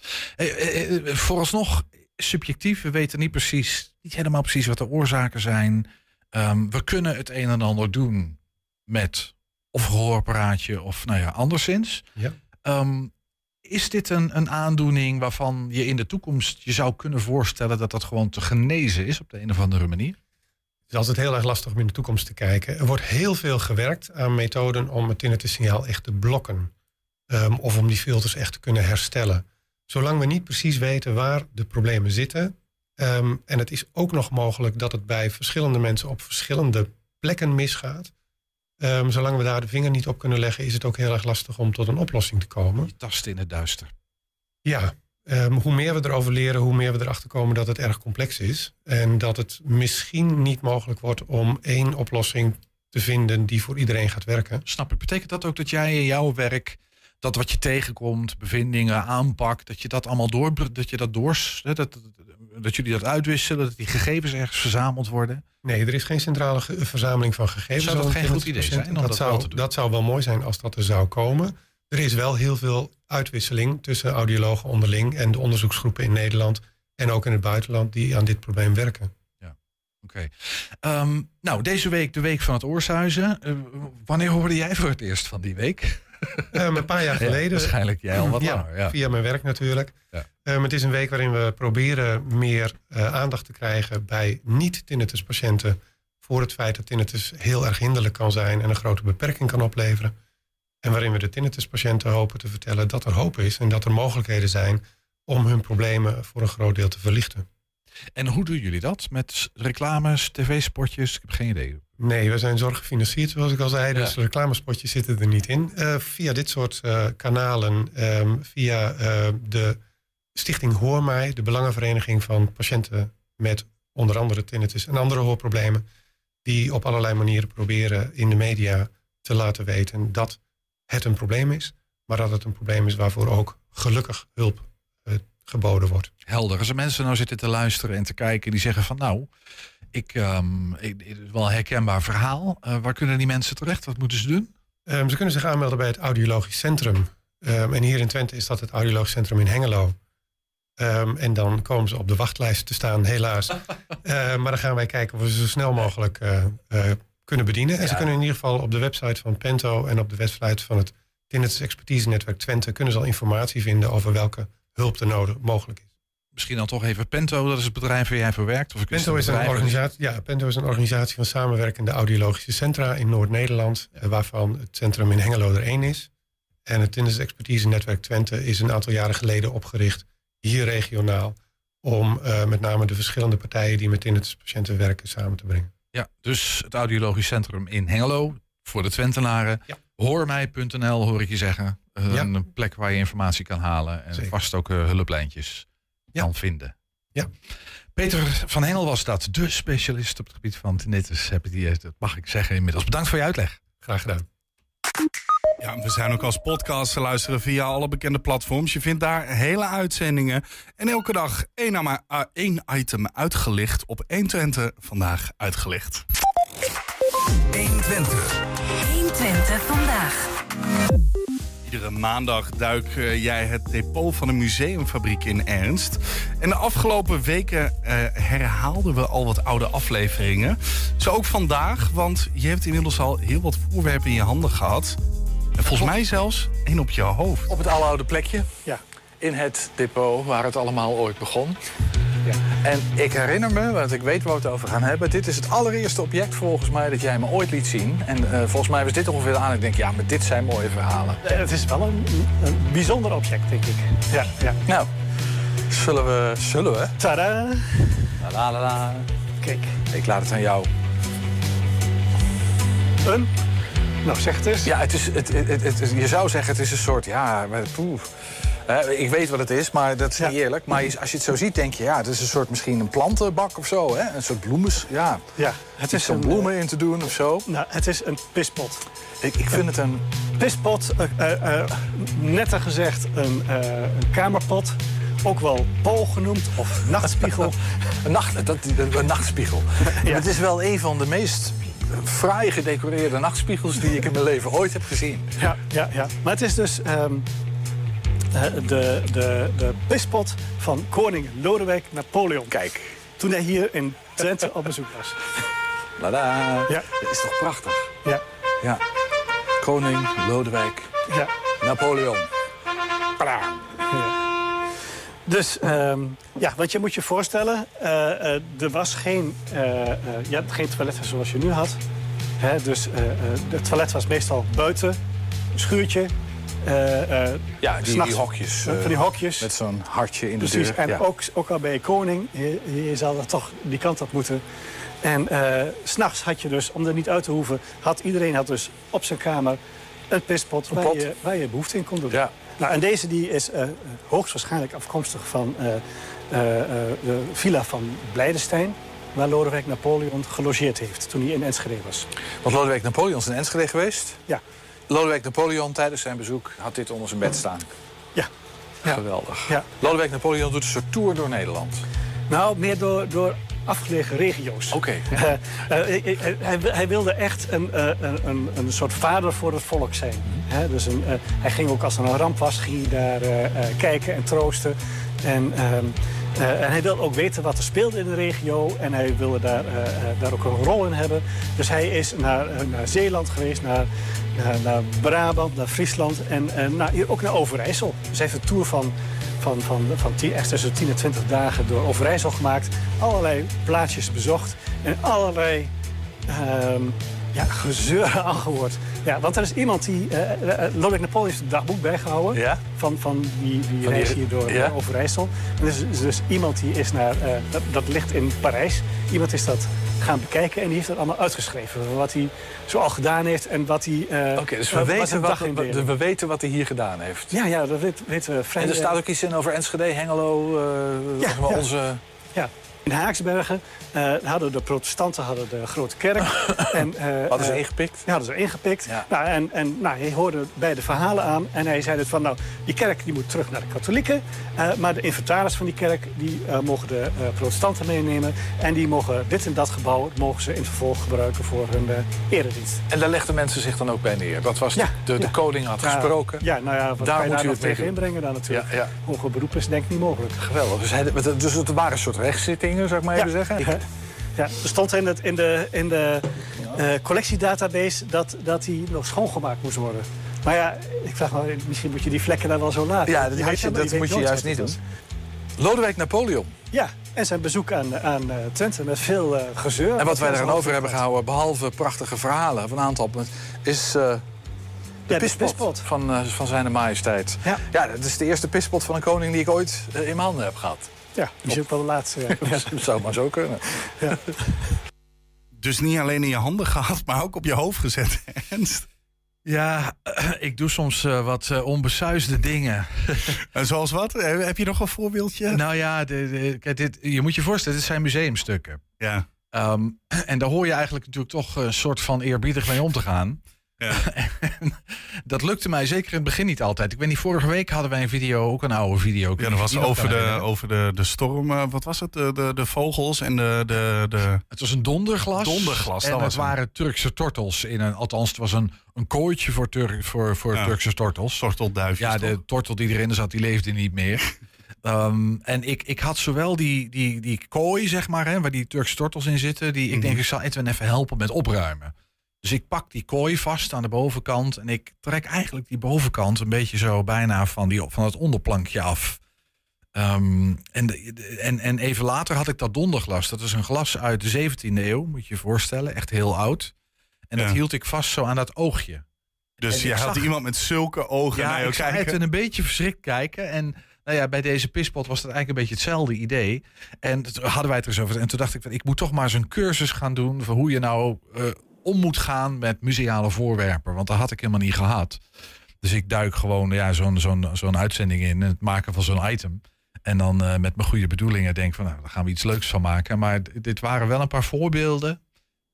S3: Vooralsnog, subjectief, we weten niet precies, niet helemaal precies wat de oorzaken zijn. Um, we kunnen het een en ander doen met of gehoorapparaatje of nou ja, anderszins. Ja. Um, is dit een, een aandoening waarvan je in de toekomst je zou kunnen voorstellen dat dat gewoon te genezen is op de een of andere manier?
S6: Het is altijd heel erg lastig om in de toekomst te kijken. Er wordt heel veel gewerkt aan methoden om het tinnitus-signaal echt te blokken. Um, of om die filters echt te kunnen herstellen. Zolang we niet precies weten waar de problemen zitten, Um, en het is ook nog mogelijk dat het bij verschillende mensen op verschillende plekken misgaat. Um, zolang we daar de vinger niet op kunnen leggen, is het ook heel erg lastig om tot een oplossing te komen.
S3: Je tast in het duister.
S6: Ja, um, hoe meer we erover leren, hoe meer we erachter komen dat het erg complex is. En dat het misschien niet mogelijk wordt om één oplossing te vinden die voor iedereen gaat werken.
S3: Snap ik. Betekent dat ook dat jij in jouw werk dat wat je tegenkomt, bevindingen, aanpak, dat je dat allemaal door, dat je dat door, dat, dat jullie dat uitwisselen, dat die gegevens ergens verzameld worden?
S6: Nee, er is geen centrale verzameling van gegevens.
S3: Zou dat geen goed idee zijn?
S6: Dat, dat, zou, dat zou wel mooi zijn als dat er zou komen. Er is wel heel veel uitwisseling tussen audiologen onderling en de onderzoeksgroepen in Nederland en ook in het buitenland die aan dit probleem werken.
S3: Ja, oké. Ehm, nou, deze week de week van het Oorsuizen. Uh, wanneer hoorde jij voor het eerst van die week?
S6: Um, een paar jaar geleden.
S3: waarschijnlijk jij al wat langer. Ja.
S6: Via mijn werk natuurlijk. Um, het is een week waarin we proberen meer uh, aandacht te krijgen bij niet-tinnitus patiënten. Voor het feit dat tinnitus heel erg hinderlijk kan zijn en een grote beperking kan opleveren. En waarin we de tinnitus patiënten hopen te vertellen dat er hoop is en dat er mogelijkheden zijn om hun problemen voor een groot deel te verlichten.
S3: En hoe doen jullie dat? Met reclames, tv-spotjes? Ik heb geen idee.
S6: Nee, we zijn zorggefinancierd, zoals ik al zei. Dus reclamespotjes zitten er niet in. Uh, via dit soort uh, kanalen, um, via uh, de Stichting Hoor Mij, de Belangenvereniging van patiënten met onder andere tinnitus en andere hoorproblemen, die op allerlei manieren proberen in de media te laten weten dat het een probleem is, maar dat het een probleem is waarvoor ook gelukkig hulp geboden wordt.
S3: Helder. Als er mensen nou zitten te luisteren en te kijken die zeggen van nou, ik, um, ik, het is wel een herkenbaar verhaal. Uh, waar kunnen die mensen terecht? Wat moeten ze doen?
S6: Um, ze kunnen zich aanmelden bij het Audiologisch Centrum. Um, en hier in Twente is dat het Audiologisch Centrum in Hengelo. en dan komen ze op de wachtlijst te staan, helaas. uh, [LAUGHS] maar dan gaan wij kijken of we ze zo snel mogelijk uh, kunnen bedienen. En ja. ze kunnen in ieder geval op de website van Pento en op de website van het Tinnitus Expertise Netwerk Twente kunnen ze al informatie vinden over welke hulp er nodig mogelijk is.
S3: Misschien dan toch even Pento, dat is het bedrijf waar jij voor werkt. Of
S6: Pento, is een organisatie, ja, Pento is een organisatie van samenwerkende audiologische centra in Noord-Nederland, ja. waarvan het centrum in Hengelo er één is. En het Tinnitus Expertise Netwerk Twente is een aantal jaren geleden opgericht, hier regionaal, om uh, met name de verschillende partijen die met tinnituspatiënten werken samen te brengen.
S3: Ja, dus het audiologisch centrum in Hengelo, voor de Twentenaren. Ja. Hoormij.nl hoor ik je zeggen. Ja. Een plek waar je informatie kan halen en Zeker. vast ook uh, hulplijntjes ja. kan vinden.
S6: Ja.
S3: Peter van Hengel was dat, de specialist op het gebied van tinnitus. Heb ik die, dat mag ik zeggen inmiddels. Bedankt voor je uitleg.
S6: Graag gedaan.
S2: Ja, we zijn ook als podcast te luisteren via alle bekende platforms. Je vindt daar hele uitzendingen. En elke dag één, uh, één item uitgelicht op 120 vandaag uitgelicht.
S4: 120. 120 vandaag.
S2: Iedere maandag duik eh, jij het depot van een museumfabriek in Ernst. En de afgelopen weken eh, herhaalden we al wat oude afleveringen. Zo ook vandaag, want je hebt inmiddels al heel wat voorwerpen in je handen gehad. En volgens mij zelfs één op je hoofd.
S3: Op het aloude plekje. Ja. In het depot waar het allemaal ooit begon. Ja. En ik herinner me, want ik weet waar we het over gaan hebben... dit is het allereerste object volgens mij dat jij me ooit liet zien. En eh, volgens mij was dit ongeveer aan. Ik denk, ja, maar dit zijn mooie verhalen.
S7: Het is wel een, een bijzonder object, denk ik. Ja, ja.
S3: Nou, zullen we... Zullen we?
S7: Tada!
S3: La la la.
S7: Kijk.
S3: Ik laat het aan jou.
S7: Een? Nou, zeg het eens.
S3: Ja, het is, het, het, het, je zou zeggen, het is een soort... Ja, maar, ik weet wat het is, maar dat is niet eerlijk. Maar als je het zo ziet, denk je, ja, het is een soort misschien een plantenbak of zo. Hè? Een soort bloemes, ja.
S7: Ja,
S3: het is om bloemen in te doen of zo.
S7: Nou, het is een pispot.
S3: Ik, ik vind het een...
S7: Pispot, uh, uh, netter gezegd een, een kamerpot. Ook wel bol genoemd of [LAUGHS] nachtspiegel.
S3: een, nacht, dat, een nachtspiegel. [LAUGHS] ja. Het is wel een van de meest fraai gedecoreerde nachtspiegels die ik in mijn leven ooit heb gezien.
S7: Ja, ja, ja. maar het is dus um, de, de, de pispot van koning Lodewijk Napoleon.
S3: Kijk.
S7: Toen hij hier in Drenthe op bezoek was. [LAUGHS]
S3: Lada. Ja. Dat is toch prachtig?
S7: Ja.
S3: ja. Koning Lodewijk
S7: ja.
S3: Napoleon.
S7: Ja. Dus um, ja, wat je moet je voorstellen, uh, uh, er was geen, uh, je had geen toiletten zoals je nu had. Hè, dus het toilet was meestal buiten, een schuurtje.
S3: Ja, die, die hokjes.
S7: van die hokjes.
S3: Met zo'n hartje in
S7: Precies,
S3: de deur.
S7: en
S3: ja.
S7: ook, ook al bij je koning, je, je zal er toch die kant op moeten. En s s'nachts had je dus, om er niet uit te hoeven, had iedereen had dus op zijn kamer een pispot
S3: Een
S7: waar, je, waar je behoefte in kon doen.
S3: Ja.
S7: Nou, en deze die is uh, hoogstwaarschijnlijk afkomstig van uh, uh, de villa van Blijdenstein... waar Lodewijk Napoleon gelogeerd heeft toen hij in Enschede was.
S3: Want Lodewijk Napoleon is in Enschede geweest?
S7: Ja.
S3: Lodewijk Napoleon tijdens zijn bezoek had dit onder zijn bed staan?
S7: Ja. ja.
S3: Geweldig.
S7: Ja.
S3: Lodewijk Napoleon doet een soort tour door Nederland.
S7: Nou, meer door, door afgelegen regio's.
S3: Oké.
S7: Okay. Uh, uh, hij, hij, wilde echt een, uh, een, een soort vader voor het volk zijn. Mm -hmm. dus een, hij ging ook als er een ramp was, ging hij daar kijken en troosten. En, ehm, en hij wilde ook weten wat er speelde in de regio. En hij wilde daar, daar ook een rol in hebben. Dus hij is naar, naar Zeeland geweest, naar, naar, Brabant, naar Friesland en, naar, hier ook naar Overijssel. Dus hij heeft een tour van van, van, van 10, echt tussen 10 en 20 dagen door Overijssel gemaakt. Allerlei plaatsjes bezocht en allerlei um, ja, gezeur aangehoord. Ja, want er is iemand die... Uh, Lodewijk Napoleon heeft een dagboek bijgehouden...
S3: Ja?
S7: van, van die, die
S3: van
S7: reis
S3: die,
S7: hier door
S3: ja?
S7: Overijssel. En er is dus, dus iemand die is naar... Uh, dat, dat ligt in Parijs. Iemand is dat gaan bekijken en die heeft dat allemaal uitgeschreven. Wat hij zo al gedaan heeft en wat hij... Uh,
S3: Oké, okay, dus we, weten wat, wat, we weten wat hij hier gedaan heeft.
S7: Ja, ja dat weten, weten we vrij...
S3: En er staat ook iets in over Enschede, Hengelo,
S7: ja, ja.
S3: onze...
S7: Ja. In Haaksbergen uh, hadden de protestanten hadden de grote kerk. [LAUGHS] en, uh,
S3: hadden ze ingepikt?
S7: Ja, hadden ze ingepikt.
S3: Ja.
S7: Nou, en en nou, hij hoorde beide verhalen aan. En hij zei dus van, nou, die kerk die moet terug naar de katholieken. Maar de inventaris van die kerk, die mogen de protestanten meenemen. En die mogen dit en dat gebouw, mogen ze in vervolg gebruiken voor hun eredienst.
S3: En daar legden mensen zich dan ook bij neer? Dat was
S7: ja,
S3: de, de
S7: ja.
S3: koning had gesproken?
S7: Ja, nou ja, wat
S3: daar moet
S7: daar
S3: u het
S7: tegen inbrengen dan natuurlijk.
S3: Ja, ja.
S7: Hoger beroep is denk ik niet mogelijk.
S3: Geweldig. Dus, hij, dus het waren een soort rechtszittingen, zou ik maar even zeggen?
S7: Ja. Ja, er stond in, het, in de, in de uh, collectiedatabase dat, dat die nog schoongemaakt moest worden. Maar ja, ik vraag me, misschien moet je die vlekken daar wel zo laten.
S3: Ja, dat,
S7: je
S3: je, dat moet je juist niet doen. Lodewijk Napoleon.
S7: Ja, en zijn bezoek aan, aan uh, Twente met veel uh, gezeur.
S3: En wat wij eraan over hebben gehouden, behalve prachtige verhalen van een aantal, is uh, de
S7: ja,
S3: pispot,
S7: pispot.
S3: Van, van zijn majesteit.
S7: Ja.
S3: ja, dat is de eerste pispot van een koning die ik ooit in mijn handen heb gehad.
S7: Ja, misschien ook wel de laatste. [LAUGHS] Ja.
S3: dat zou maar zo kunnen.
S7: Ja.
S2: Dus niet alleen in je handen gehad, maar ook op je hoofd gezet, [LAUGHS] Ernst.
S8: Ja, [CLEARS THROAT] ik doe soms uh, wat uh, onbesuisde dingen. [LAUGHS]
S2: en zoals wat? Heb je nog een voorbeeldje?
S8: Nou ja, de, dit, je moet je voorstellen, dit zijn museumstukken.
S2: Ja.
S8: Um, [CLEARS THROAT] en daar hoor je eigenlijk natuurlijk toch een soort van eerbiedig mee om te gaan. [LAUGHS]
S3: En dat lukte mij zeker in het begin niet altijd. Ik weet niet, vorige week hadden wij een video, ook een oude video.
S2: Ja, dat was over de,
S3: herinneren.
S2: over de, de storm. eh, wat was het? De, de, de vogels en de, de, de...
S3: Het was een donderglas.
S2: Donderglas,
S3: En
S2: dat
S3: het waren Turkse tortels. In een, althans, het was een, een kooitje voor, voor, voor
S2: Ja.
S3: Turkse tortels.
S2: Tortelduifjes.
S3: Ja, de tortel die erin zat, die leefde niet meer. [LAUGHS] Ehm, en ik, ik had zowel die, die, die kooi, zeg maar, hè, waar die Turkse tortels in zitten. Die, ik denk, ik zal Edwin even helpen met opruimen. Dus ik pak die kooi vast aan de bovenkant. En ik trek eigenlijk die bovenkant een beetje zo bijna van, die, van het onderplankje af. Ehm, en, de- de- en, en even later had ik dat donderglas. Dat is een glas uit de 17e eeuw, moet je je voorstellen. Echt heel oud. En dat hield ik vast zo aan dat oogje.
S2: Dus
S3: en
S2: je had
S3: zag-
S2: iemand met zulke ogen naar
S3: Ja,
S2: jou
S3: ik zag
S2: kijken.
S3: het een beetje verschrikt kijken. En nou ja, bij deze pispot was dat eigenlijk een beetje hetzelfde idee. En toen hadden wij het er eens over. En toen dacht ik, van, ik moet toch maar eens een cursus gaan doen... van hoe je nou eh, om moet gaan met museale voorwerpen. Want dat had ik helemaal niet gehad. Dus ik duik gewoon ja, zo'n zo'n zo'n uitzending in... het maken van zo'n item. En dan eh, met mijn goede bedoelingen denk van... nou, daar gaan we iets leuks van maken. Maar dit waren wel een paar voorbeelden...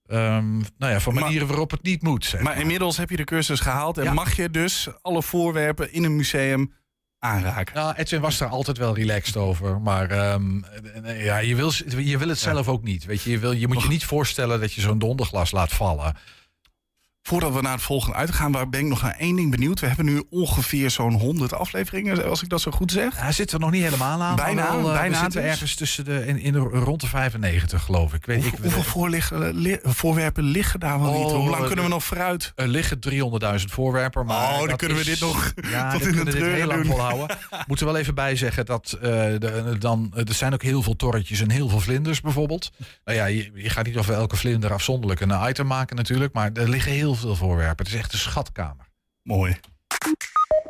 S3: ehm, nou ja, van
S2: Maar-
S3: manieren waarop het niet moet. Zeg
S2: Maar inmiddels heb je de cursus gehaald en
S3: Ja.
S2: mag je dus alle voorwerpen in een museum aanraken.
S3: Nou, Edwin was daar altijd wel relaxed over. Maar ehm, eh, ja, je, wil, je wil het zelf ook niet. Weet je, je, wil, je moet je niet voorstellen dat je zo'n donderglas laat vallen.
S2: Voordat we naar het volgende uitgaan, waar ben ik nog naar één ding benieuwd. We hebben nu ongeveer zo'n 100 afleveringen, als ik dat zo goed zeg.
S3: Hij zit er nog niet helemaal aan.
S2: Bijna,
S3: wel, eh,
S2: bijna
S3: we zitten
S2: dus.
S3: ergens tussen de, in, in de, rond de 95, geloof ik. Weet,
S2: Hoeveel,
S3: ik
S2: hoeveel voorliggen- li- voorwerpen liggen daar wel niet?
S3: Oh,
S2: Hoe lang
S3: eh,
S2: kunnen we nog vooruit?
S3: Er liggen 300.000 voorwerpen. Maar
S2: Oh, dan kunnen we
S3: is-
S2: dit nog
S3: Ja, [LAUGHS]
S2: tot in de
S3: kunnen dit heel lang volhouden. [LAUGHS] Moeten we wel even bij zeggen dat eh, de, dan, er zijn ook heel veel torretjes en heel veel vlinders bijvoorbeeld. Nou ja, je, je gaat niet over elke vlinder afzonderlijk een item maken natuurlijk. Maar er liggen heel veel voorwerpen. Het is echt een schatkamer.
S2: Mooi.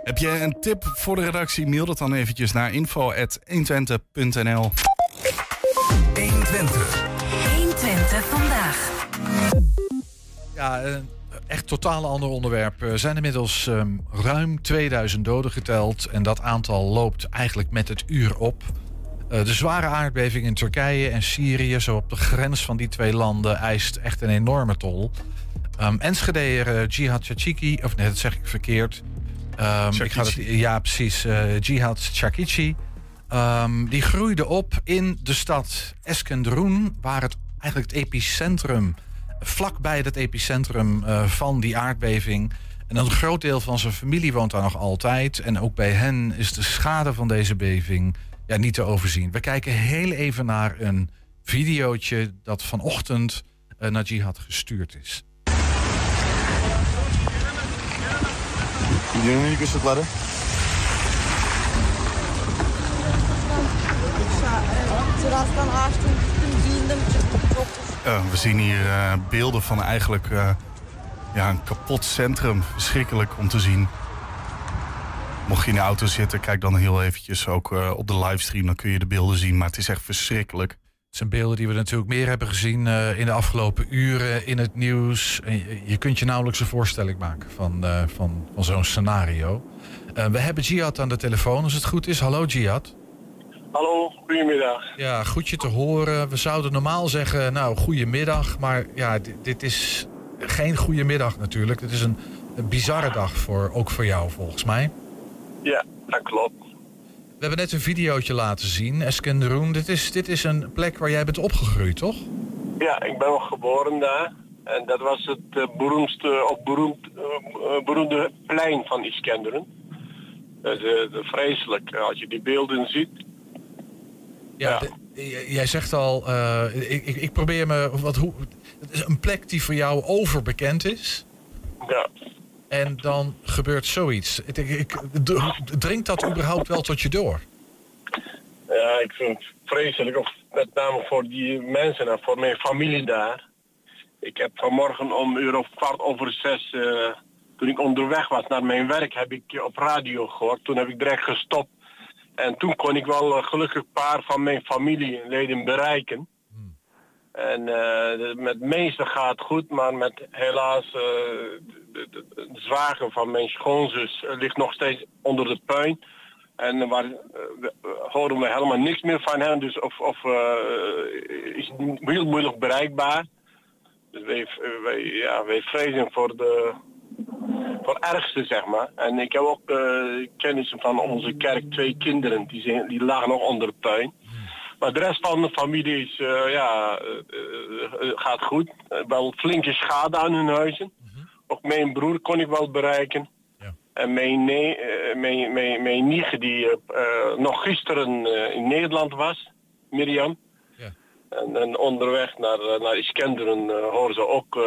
S2: Heb jij een tip voor de redactie? Mail dat dan eventjes naar info.120.nl
S1: 120.
S4: 120 vandaag.
S3: Ja, een echt totaal ander onderwerp. Er zijn inmiddels ehm, ruim 2000 doden geteld. En dat aantal loopt eigenlijk met het uur op. Eh, de zware aardbeving in Turkije en Syrië, zo op de grens van die twee landen, eist echt een enorme tol. Ehm Enschedeer eh, Jihad Chachiki, of nee, dat zeg ik verkeerd. Ehm, ik ga het,
S2: Chakici.
S3: ja, precies. eh, Jihad Chakici. Ehm, die groeide op in de stad Eskenderun, waar het eigenlijk het epicentrum, vlakbij het epicentrum eh, van die aardbeving. En een groot deel van zijn familie woont daar nog altijd. En ook bij hen is de schade van deze beving ja, niet te overzien. We kijken heel even naar een videootje dat vanochtend eh, naar Jihad gestuurd is.
S9: Ilk ışıkları.
S10: Terastan açtım, gittim, giyindim, çıktım. Çok
S2: Eh, we zien hier eh, beelden van eigenlijk eh, ja, een kapot centrum. Verschrikkelijk om te zien. Mocht je in de auto zitten, kijk dan heel eventjes ook eh, op de livestream. Dan kun je de beelden zien, maar het is echt verschrikkelijk.
S3: Het zijn beelden die we natuurlijk meer hebben gezien eh, in de afgelopen uren in het nieuws. En je, je kunt je nauwelijks een voorstelling maken van, eh, van, van zo'n scenario. Eh, we hebben Jihad aan de telefoon, als het goed is. Hallo Jihad.
S9: Hallo, goedemiddag.
S3: Ja, goed je te horen. We zouden normaal zeggen, nou, goedemiddag. Maar ja, dit, dit is geen goedemiddag natuurlijk. Het is een, een bizarre dag, voor, ook voor jou volgens mij.
S9: Ja, dat klopt.
S3: We hebben net een videootje laten zien, Eskenderun. Dit is, dit is een plek waar jij bent opgegroeid, toch?
S9: Ja, ik ben geboren daar. En dat was het eh, beroemdste, of beroemd, eh, eh, beroemde plein van Iskenderun. Dat is vreselijk als je die beelden ziet.
S3: Ja,
S9: Ja.
S3: de- j- jij zegt al, ik, ik, ik probeer me wat hoe. Het is een plek die voor jou overbekend is.
S9: Ja.
S3: En dan gebeurt zoiets. Ik, ik, dringt dat überhaupt wel tot je door?
S9: Ja, ik vind het vreselijk, of met name voor die mensen en voor mijn familie daar. Ik heb vanmorgen om uur of kwart over zes, eh, toen ik onderweg was naar mijn werk, heb ik op radio gehoord. Toen heb ik direct gestopt. En toen kon ik wel eh, gelukkig een paar van mijn familieleden bereiken. En eh, de- met meeste gaat het goed, maar met helaas de, zwager van mijn schoonzus eh, ligt nog steeds onder de puin. En waar, eh, we- horen we helemaal niks meer van hen, dus of, of eh, is heel moeilijk bereikbaar. Dus wij, ja, wij vrezen voor de, voor ergste, zeg maar. En ik heb ook eh kennissen van onze kerk, twee kinderen, die, zijn, die lagen nog onder de puin. Maar de rest van de familie is, eh, ja, eh, eh, gaat goed. Eh, wel flinke schade aan hun huizen. Ook mijn broer kon ik wel bereiken. En mijn, ne eh, mijn, mijn, mijn nicht die eh, eh, nog gisteren in Nederland was, Mirjam. En, en onderweg naar, naar Iskenderen horen ze ook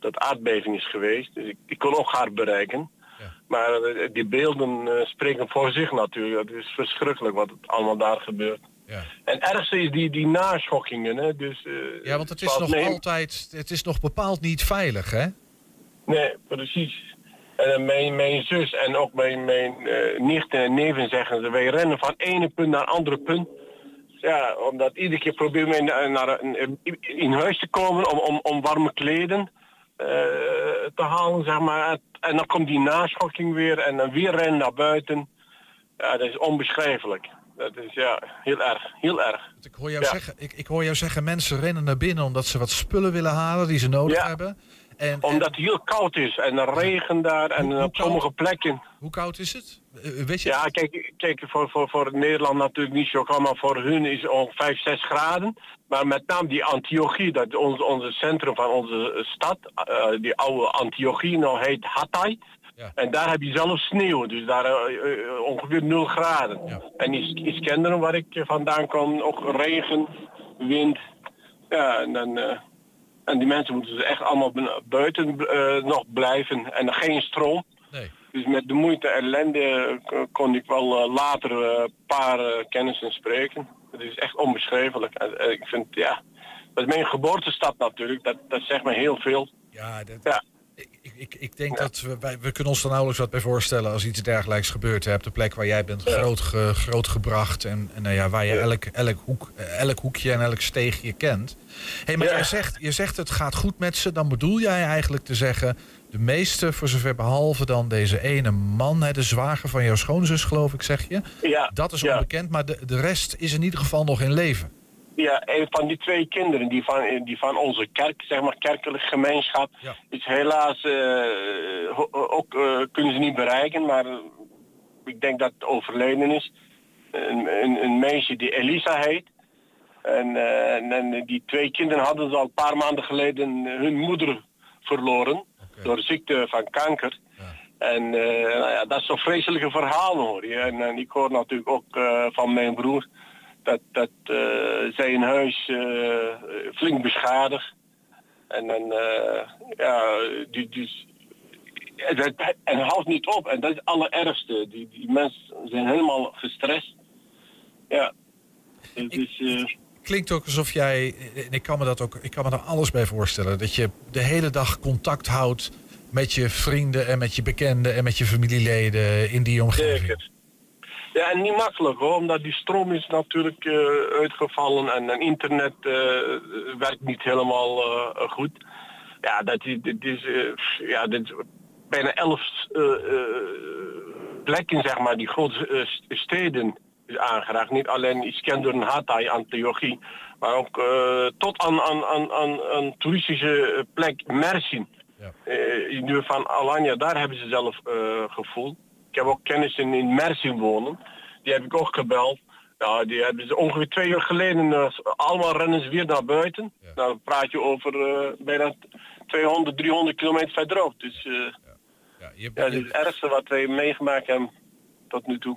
S9: dat aardbeving is geweest. Dus ik, ik kon ook haar bereiken. Maar eh, die beelden spreken voor zich natuurlijk. Het is verschrikkelijk wat het allemaal daar gebeurt. En ergste is die, die naschokkingen. Hè? Dus,
S3: Ja, want het is nog altijd, het is nog bepaald niet veilig, hè?
S9: Nee, precies. En eh, mijn, mijn zus en ook mijn, mijn eh, nichten en neven zeggen ze, wij rennen van ene punt naar andere punt. Ja, omdat iedere keer proberen wij naar, naar in huis te komen om, om, om warme kleden eh, te halen, zeg maar. En dan komt die naschokking weer en dan weer rennen naar buiten. Ja, dat is onbeschrijfelijk. Dat is ja, heel erg, heel erg.
S3: Ik hoor jou,
S9: Ja.
S3: zeggen, ik, ik hoor jou zeggen, mensen rennen naar binnen omdat ze wat spullen willen halen die ze nodig
S9: Ja.
S3: hebben. En,
S9: Omdat het heel koud is en er regen daar en op sommige plekken.
S3: Hoe koud is het? Eh, weet je
S9: Ja, kijk, kijk voor, voor, voor Nederland natuurlijk niet zo koud, maar voor hun is het ongeveer 5, 6 graden. Maar met name die Antiochie, dat is ons, onze centrum van onze stad, eh, die oude Antiochie, nou heet Hatay. En daar heb je zelfs sneeuw, dus daar eh, eh, ongeveer 0 graden. En Is- Iskenderen, waar ik eh, vandaan kom, ook regen, wind. Ja, en dan... en die mensen moeten dus echt allemaal buiten eh, nog blijven en geen stroom. Dus met de moeite en ellende eh, kon ik wel eh, later een paar kennissen spreken. Het is echt onbeschrijfelijk. En, ik vind, ja, dat is mijn geboortestad natuurlijk. Dat, dat zegt me heel veel.
S3: Ja, dat,
S9: ja.
S3: Ik, ik denk dat we, wij, we kunnen ons er nauwelijks wat bij voorstellen als iets dergelijks gebeurt. hè, Op de plek waar jij bent groot, ge- grootgebracht en, en nou ja, waar je elk, elk, hoek, elk hoekje en elk steegje kent. Hey, maar je, zegt, je zegt het gaat goed met ze, dan bedoel jij eigenlijk te zeggen... de meeste, voor zover behalve dan deze ene man, hè, de zwager van jouw schoonzus geloof ik, zeg je.
S9: Ja,
S3: Dat is onbekend, maar de, de rest is in ieder geval nog in leven.
S9: Ja, een van die twee kinderen die van, die van onze kerk, zeg maar kerkelijke gemeenschap, is helaas eh, ook eh, kunnen ze niet bereiken, maar eh, ik denk dat het overleden is. Een, een, een meisje die Elisa heet. En, en, en die twee kinderen hadden ze al een paar maanden geleden hun moeder verloren door ziekte van kanker. En nou ja, dat is zo'n vreselijke verhaal hoor je. En, en ik hoor natuurlijk ook van mijn broer dat, dat eh, zij een huis eh, flink beschadigd. En dan, eh, ja, die, dus, en dat, en het houdt niet op. En dat is het allerergste. Die, die mensen zijn helemaal gestrest. Ja. Het is,
S3: Klinkt ook alsof jij, en ik kan me dat ook, ik kan me daar alles bij voorstellen, dat je de hele dag contact houdt met je vrienden en met je bekenden en met je familieleden in die omgeving.
S9: Zeker. Ja, en niet makkelijk hoor, omdat die stroom is natuurlijk eh, uitgevallen en, en internet eh, werkt niet helemaal eh, goed. Ja, dat is, dit is, ja, dit is bijna elf plekken, zeg maar, die grote st- steden is aangeraakt. Niet alleen Iskenderen, Hatay, Antiochie, maar ook tot aan, aan, aan, aan, aan toeristische plek Mersin. In de buurt van Alanya, daar hebben ze zelf gevoeld. Ik heb ook kennissen in Mersin wonen. Die heb ik ook gebeld. Ja, die hebben ze ongeveer twee uur geleden, allemaal rennen ze weer naar buiten. Nou, dan praat je over eh, bijna 200, 300 kilometer verderop. Dus eh, ja, dat is het ergste wat wij meegemaakt hebben tot nu toe.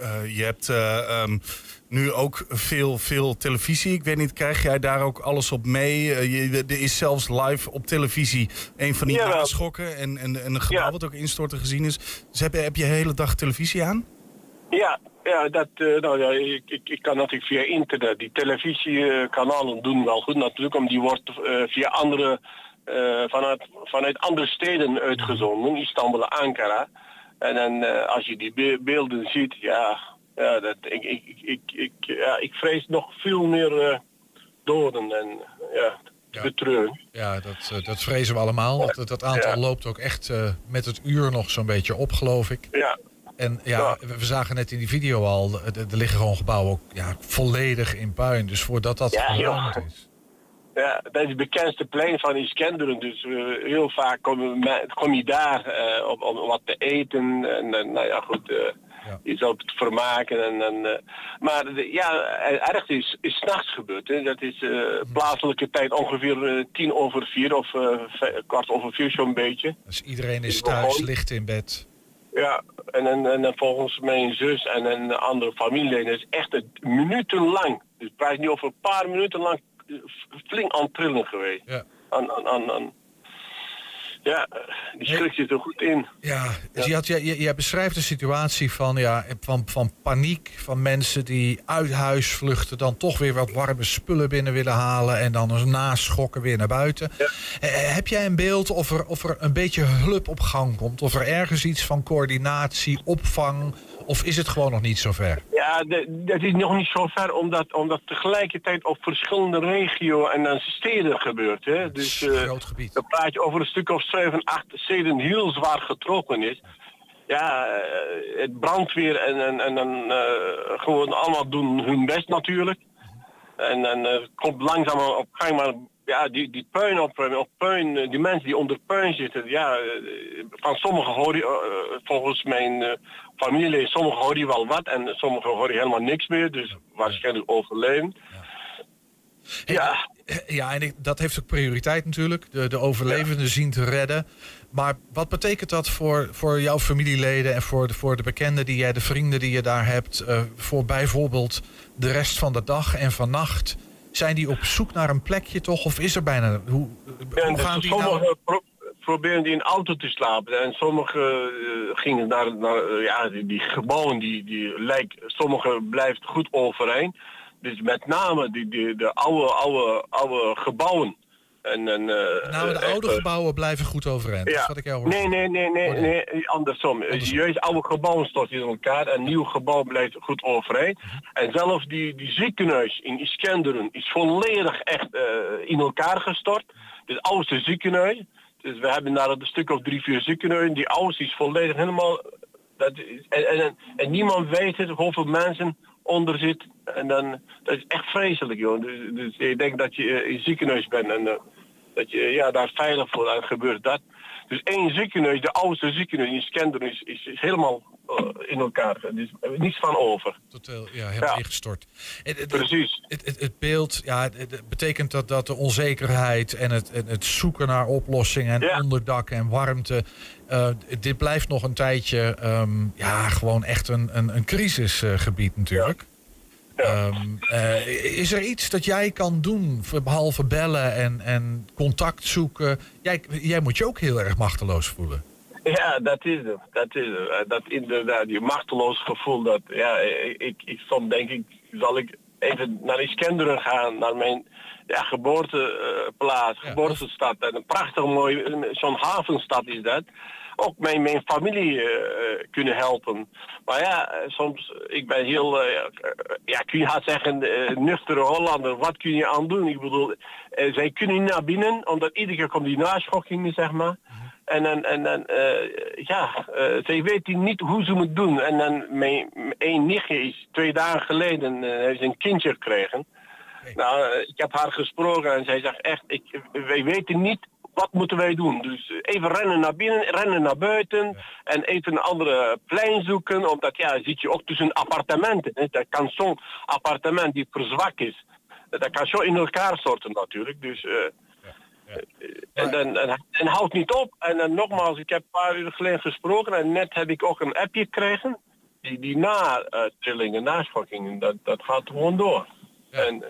S2: Eh, je hebt eh, ehm, nu ook veel, veel televisie. Ik weet niet, krijg jij daar ook alles op mee? Eh, je, er is zelfs live op televisie een van die
S9: Jawel.
S2: naschokken en, en, en een gebouw wat ook instorten gezien is. Dus heb je, heb je de hele dag televisie aan?
S9: Ja, ja, dat, eh, nou ja, ik, ik, ik kan natuurlijk via internet. Die televisiekanalen doen wel goed natuurlijk, omdat die wordt eh, via andere, vanuit, vanuit andere steden uitgezonden, Istanbul Ankara. En dan als je die be- beelden ziet, ja, ja, dat, ik, ik, ik, ik, ja, ik vrees nog veel meer eh, doden en ja, betreuren.
S3: Ja, dat, eh, dat vrezen we allemaal. Dat, dat aantal loopt ook echt eh, met het uur nog zo'n beetje op, geloof ik.
S9: Ja.
S3: En ja, we we zagen net in die video al, er liggen gewoon gebouwen ook ja, volledig in puin. Dus voordat dat
S9: joh.
S3: is.
S9: Ja, dat is het bekendste plein van Iskenderen. Dus eh, heel vaak kom, je daar om, om wat te eten. En, en, nou ja, goed, eh je zou het vermaken. En, en, eh, maar de, ja, eh, ergens is, is s'nachts gebeurd. Hè. Dat is eh, plaatselijke tijd ongeveer tien over vier of kwart over vier zo'n beetje.
S3: Dus iedereen is
S9: Is
S3: thuis, ligt in bed.
S9: Ja, en, en, en volgens mijn zus en een andere familieleden is echt het minutenlang. Dus praat niet over een paar minuten lang flink aan trillen geweest.
S3: Ja.
S9: Aan, aan, aan, aan- ja, eh, die schrik zit er goed in.
S3: Ja, dus je, had, je, je, je beschrijft een situatie van, ja, van, van paniek. Van mensen die uit huis vluchten. Dan toch weer wat warme spullen binnen willen halen. En dan eens naschokken weer naar buiten. Eh, heb jij een beeld of er, of er een beetje hulp op gang komt? Of er ergens iets van coördinatie, opvang. Of is het gewoon nog niet zover?
S9: Ja, dat is nog niet zo ver, omdat, omdat tegelijkertijd op verschillende regio en dan steden gebeurt. Hè? Dus eh,
S3: groot gebied.
S9: dan praat je over een stuk of zeven, acht steden heel zwaar getrokken is. Ja, eh, het brandweer en, en, en, eh, gewoon allemaal doen hun best natuurlijk. En dan eh, komt langzaam op gang, maar ja, die, die puin op, op puin, eh, die mensen die onder puin zitten, ja, eh, van sommigen hoor je, eh, volgens mijn familieleden, sommigen hoor je wel wat en sommigen hoor je helemaal niks meer, dus waarschijnlijk overleven. Ja,
S3: Ja, en ik, dat heeft ook prioriteit natuurlijk. De, de overlevenden zien te redden. Maar wat betekent dat voor, voor jouw familieleden en voor de, voor de bekenden die jij, de vrienden die je daar hebt, eh, voor bijvoorbeeld de rest van de dag en van nacht? Zijn die op zoek naar een plekje toch? Of is er bijna. Hoe, hoe gaan
S9: dus
S3: die nou?
S9: Pro- proberen die in auto te slapen. En sommigen eh, gingen naar, naar eh, ja, die, die gebouwen, die, die lijkt, sommigen blijft goed overeind. Dus met name die, die, de oude, oude, oude gebouwen. En, en,
S3: Nou, de oude gebouwen blijven goed overeind. Dat is wat ik jou hoor.
S9: Nee, nee, nee, nee,
S3: Oh, nee.
S9: nee, andersom. Juist oude gebouwen storten in elkaar en nieuw gebouw blijft goed overeind.
S3: Mhm.
S9: En zelfs die, die ziekenhuis in Iskenderen is volledig echt in elkaar gestort. Het oudste ziekenhuis. Dus we hebben daar een stuk of drie, vier ziekenhuizen. Die oudste is volledig helemaal... Dat en, en, en niemand weet het, hoeveel mensen onder zit. En dan, dat is echt vreselijk, joh. Dus, dus ik denk dat je eh, in ziekenhuis bent en eh, dat je ja, daar veilig voor en gebeurt dat. Dus één ziekenhuis, de oudste ziekenhuis in Skenderen is, is, is helemaal eh, in elkaar. Er is niets van over.
S3: Totaal, ja, helemaal
S9: Ja.
S3: ingestort. Het, het,
S9: Precies.
S3: Het, het, beeld ja, het, betekent dat, dat de onzekerheid en het, en het zoeken naar oplossingen en
S9: Ja.
S3: onderdak en warmte. eh, dit blijft nog een tijdje ehm, ja, gewoon echt een, een, een crisisgebied natuurlijk. Ehm, eh, is er iets dat jij kan doen, behalve bellen en, en contact zoeken? Jij, jij moet je ook heel erg machteloos voelen.
S9: Ja, dat is het. Dat is het. Eh, Dat inderdaad, die machteloos gevoel. Dat, ja, ik, ik, ik soms denk ik, zal ik even naar Iskenderen gaan, naar mijn ja, geboorteplaats, geboortestad. En een prachtig mooi, zo'n havenstad is dat. Ook mijn, mijn familie eh, kunnen helpen. Maar ja, eh, soms, ik ben heel, eh, ja, kun je haast zeggen, nuchtere Hollander. Wat kun je aan doen? Ik bedoel, zij kunnen niet naar binnen, omdat iedere keer komt die naschokkingen, zeg maar. En dan, en dan ja, zij weten niet hoe ze het doen. En dan mijn één nichtje is twee dagen geleden heeft een kindje gekregen. Nou, ik heb haar gesproken en zij zegt echt, ik, wij weten niet wat moeten wij doen. Dus even rennen naar binnen, rennen naar buiten en even een andere plein zoeken. Omdat ja, zit je ook tussen appartementen. Hè. Dat kan zo'n appartement die verzwakt is. Dat kan zo in elkaar storten natuurlijk. Dus, eh, en, dan, en, en houdt niet op. En dan nogmaals, ik heb een paar uur geleden gesproken en net heb ik ook een appje gekregen. Die, die na-trillingen, naschokkingen, dat, dat gaat gewoon door. En,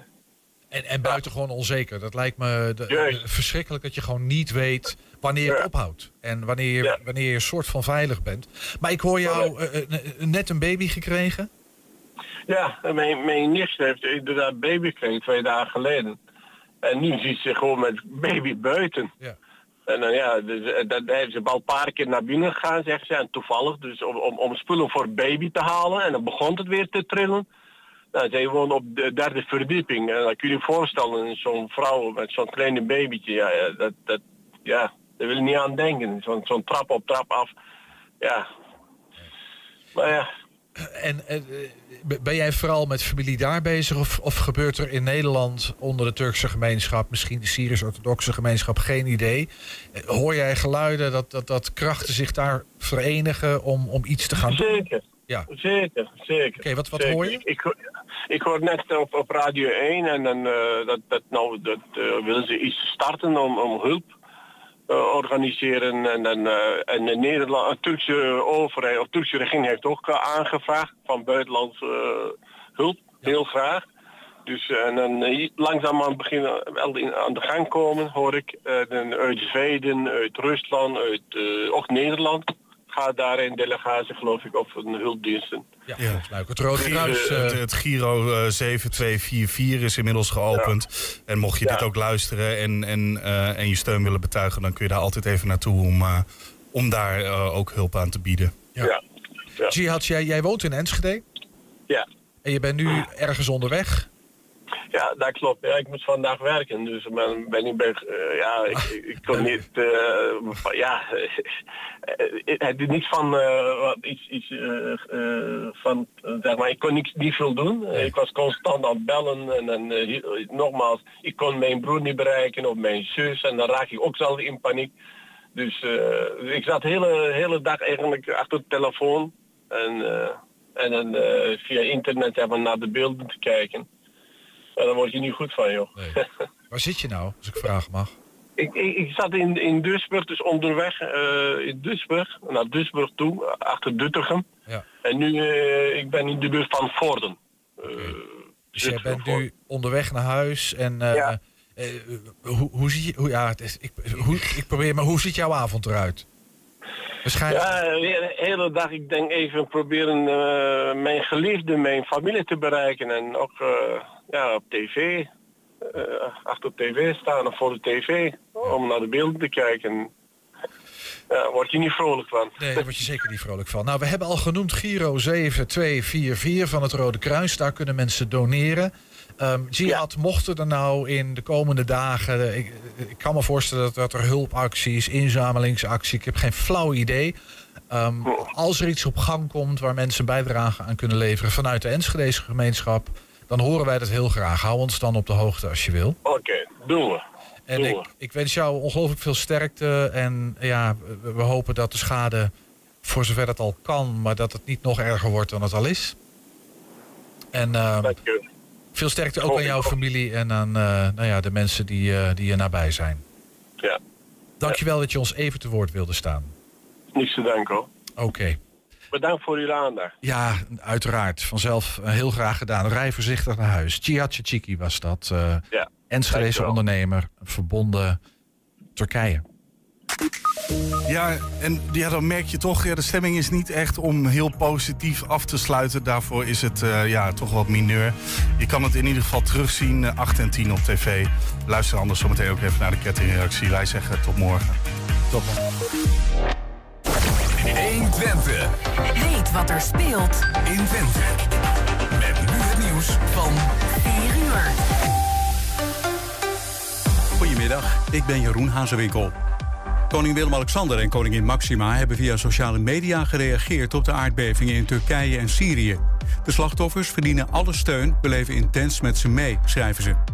S3: En, en buitengewoon onzeker. Dat lijkt me de- verschrikkelijk dat je gewoon niet weet wanneer het ophoudt. En wanneer, je- wanneer je een soort van veilig bent. Maar ik hoor jou eh, eh, net een baby gekregen.
S9: Ja, mijn, mijn nicht heeft inderdaad baby gekregen twee dagen geleden. En nu ziet ze gewoon met baby buiten.
S3: Ja.
S9: En dan ja, dus, eh, dat heeft ze al een paar keer naar binnen gegaan, zegt ze. En toevallig, dus om, om, om spullen voor baby te halen. En dan begon het weer te trillen. Nou, zij woont op de derde verdieping. En dan kun je je voorstellen, zo'n vrouw met zo'n kleine babytje. Ja, dat, dat, ja, daar wil je niet aan denken. Zo'n zo'n trap op trap af. Ja. Maar ja,
S3: En eh, ben jij vooral met familie daar bezig? Of, of gebeurt er in Nederland onder de Turkse gemeenschap, misschien de Syrisch-Orthodoxe gemeenschap, geen idee? Eh, Hoor jij geluiden dat, dat, dat krachten zich daar verenigen om, om iets te gaan doen?
S9: Zeker.
S3: Ja.
S9: Zeker, zeker.
S3: Oké, wat, wat
S9: Zeker.
S3: hoor je?
S9: Ik, ik, hoor- net op, op Radio 1 en dan, eh, dat, dat, nou, dat eh, willen ze iets starten om, om hulp eh, organiseren. En, dan, eh, en de Nederland, de Turkse overheid, of Turkse regering heeft ook aangevraagd van buitenlandse hulp. Heel graag. Dus en dan eh, langzaamaan beginnen wel in, aan de gang komen, hoor ik. Dan uit Zweden, uit Rusland, uit ook Nederland gaat daar een delegatie, geloof ik, of een hulpdiensten.
S3: Ja, leuk. Het Rode
S2: Giro-
S3: Kruis. eh,
S2: het, het Giro eh, 7244 is inmiddels geopend. En mocht je dit ook luisteren en, en, eh, en je steun willen betuigen, dan kun je daar altijd even naartoe om, eh, om daar eh, ook hulp aan te bieden.
S3: Ja. Jihad, jij, jij woont in Enschede
S9: Ja.
S3: en je bent nu ergens onderweg.
S9: Ja, dat klopt. Ja, ik moet vandaag werken, dus ben, ben ik eh, ja, ik, ik, [LAUGHS] ik kon niet, van- ja, eh, het is niet van, wat, iets, iets van, zeg maar, ik kon niks, niet veel doen. Ik was constant aan het bellen en, dan nogmaals, ik kon mijn broer niet bereiken of mijn zus en dan raak ik ook zelf in paniek. Dus ik zat de hele, hele dag eigenlijk achter de telefoon en, en dan via internet hebben naar de beelden te kijken. En dan word je niet goed van, joh.
S3: Waar zit je nou, als ik vragen mag?
S9: ik, ik, ik zat in, in Duisburg, dus onderweg eh, in Duisburg, naar Duisburg toe, achter Doetinchem.
S3: Ja.
S9: En nu, eh, ik ben in de buurt van Vorden. Eh,
S3: Dus jij bent nu onderweg naar huis en
S9: Ja.
S3: hoe, hoe zie je, hoe, ja, het is, ik, hoe, ik probeer, maar hoe ziet jouw avond eruit? Waarschijnlijk.
S9: Ja, de hele dag, ik denk even proberen mijn geliefde, mijn familie te bereiken. En ook ja, op tv, eh, achter op tv staan of voor de tv, om naar de beelden te kijken. Ja, word je niet vrolijk van.
S3: Nee, daar word je zeker niet vrolijk van. Nou, we hebben al genoemd Giro 7244 van het Rode Kruis. Daar kunnen mensen doneren. Ehm Jihad, mochten er nou in de komende dagen... Ik, ik kan me voorstellen dat, dat er hulpacties, inzamelingsactie... Ik heb geen flauw idee. Ehm, als er iets op gang komt waar mensen bijdrage aan kunnen leveren... vanuit de Enschedese gemeenschap... dan horen wij dat heel graag. Hou ons dan op de hoogte als je wil.
S9: Oké, doen we.
S3: En ik, ik wens jou ongelooflijk veel sterkte. En ja, we, we hopen dat de schade, voor zover dat al kan, maar dat het niet nog erger wordt dan het al is. En ehm, veel sterkte ook aan jouw familie en aan eh, nou ja, de mensen die, eh, die je nabij zijn.
S9: Ja,
S3: Dankjewel dat je ons even te woord wilde staan.
S9: niets te danken hoor.
S3: Oké.
S9: Bedankt voor uw aandacht.
S3: Ja, uiteraard. Vanzelf eh, heel graag gedaan. Rij voorzichtig naar huis. Jihad Chiki was dat. eh
S9: Ja, dankjewel.
S3: ondernemer, verbonden Turkije.
S2: Ja, en ja, dan merk je toch, ja, de stemming is niet echt om heel positief af te sluiten. Daarvoor is het eh, ja, toch wat mineur. Je kan het in ieder geval terugzien, eh, 8 en 10 op tv. Luister anders zometeen ook even naar de kettingreactie. Wij zeggen tot morgen.
S3: Tot morgen.
S1: 120
S4: Weet wat er speelt
S1: in Twente. Met nu het nieuws van
S4: 4 uur.
S11: Goedemiddag, ik ben Jeroen Hazewinkel. Koning Willem-Alexander en koningin Maxima hebben via sociale media gereageerd op de aardbevingen in Turkije en Syrië. De slachtoffers verdienen alle steun, we leven intens met ze mee, schrijven ze.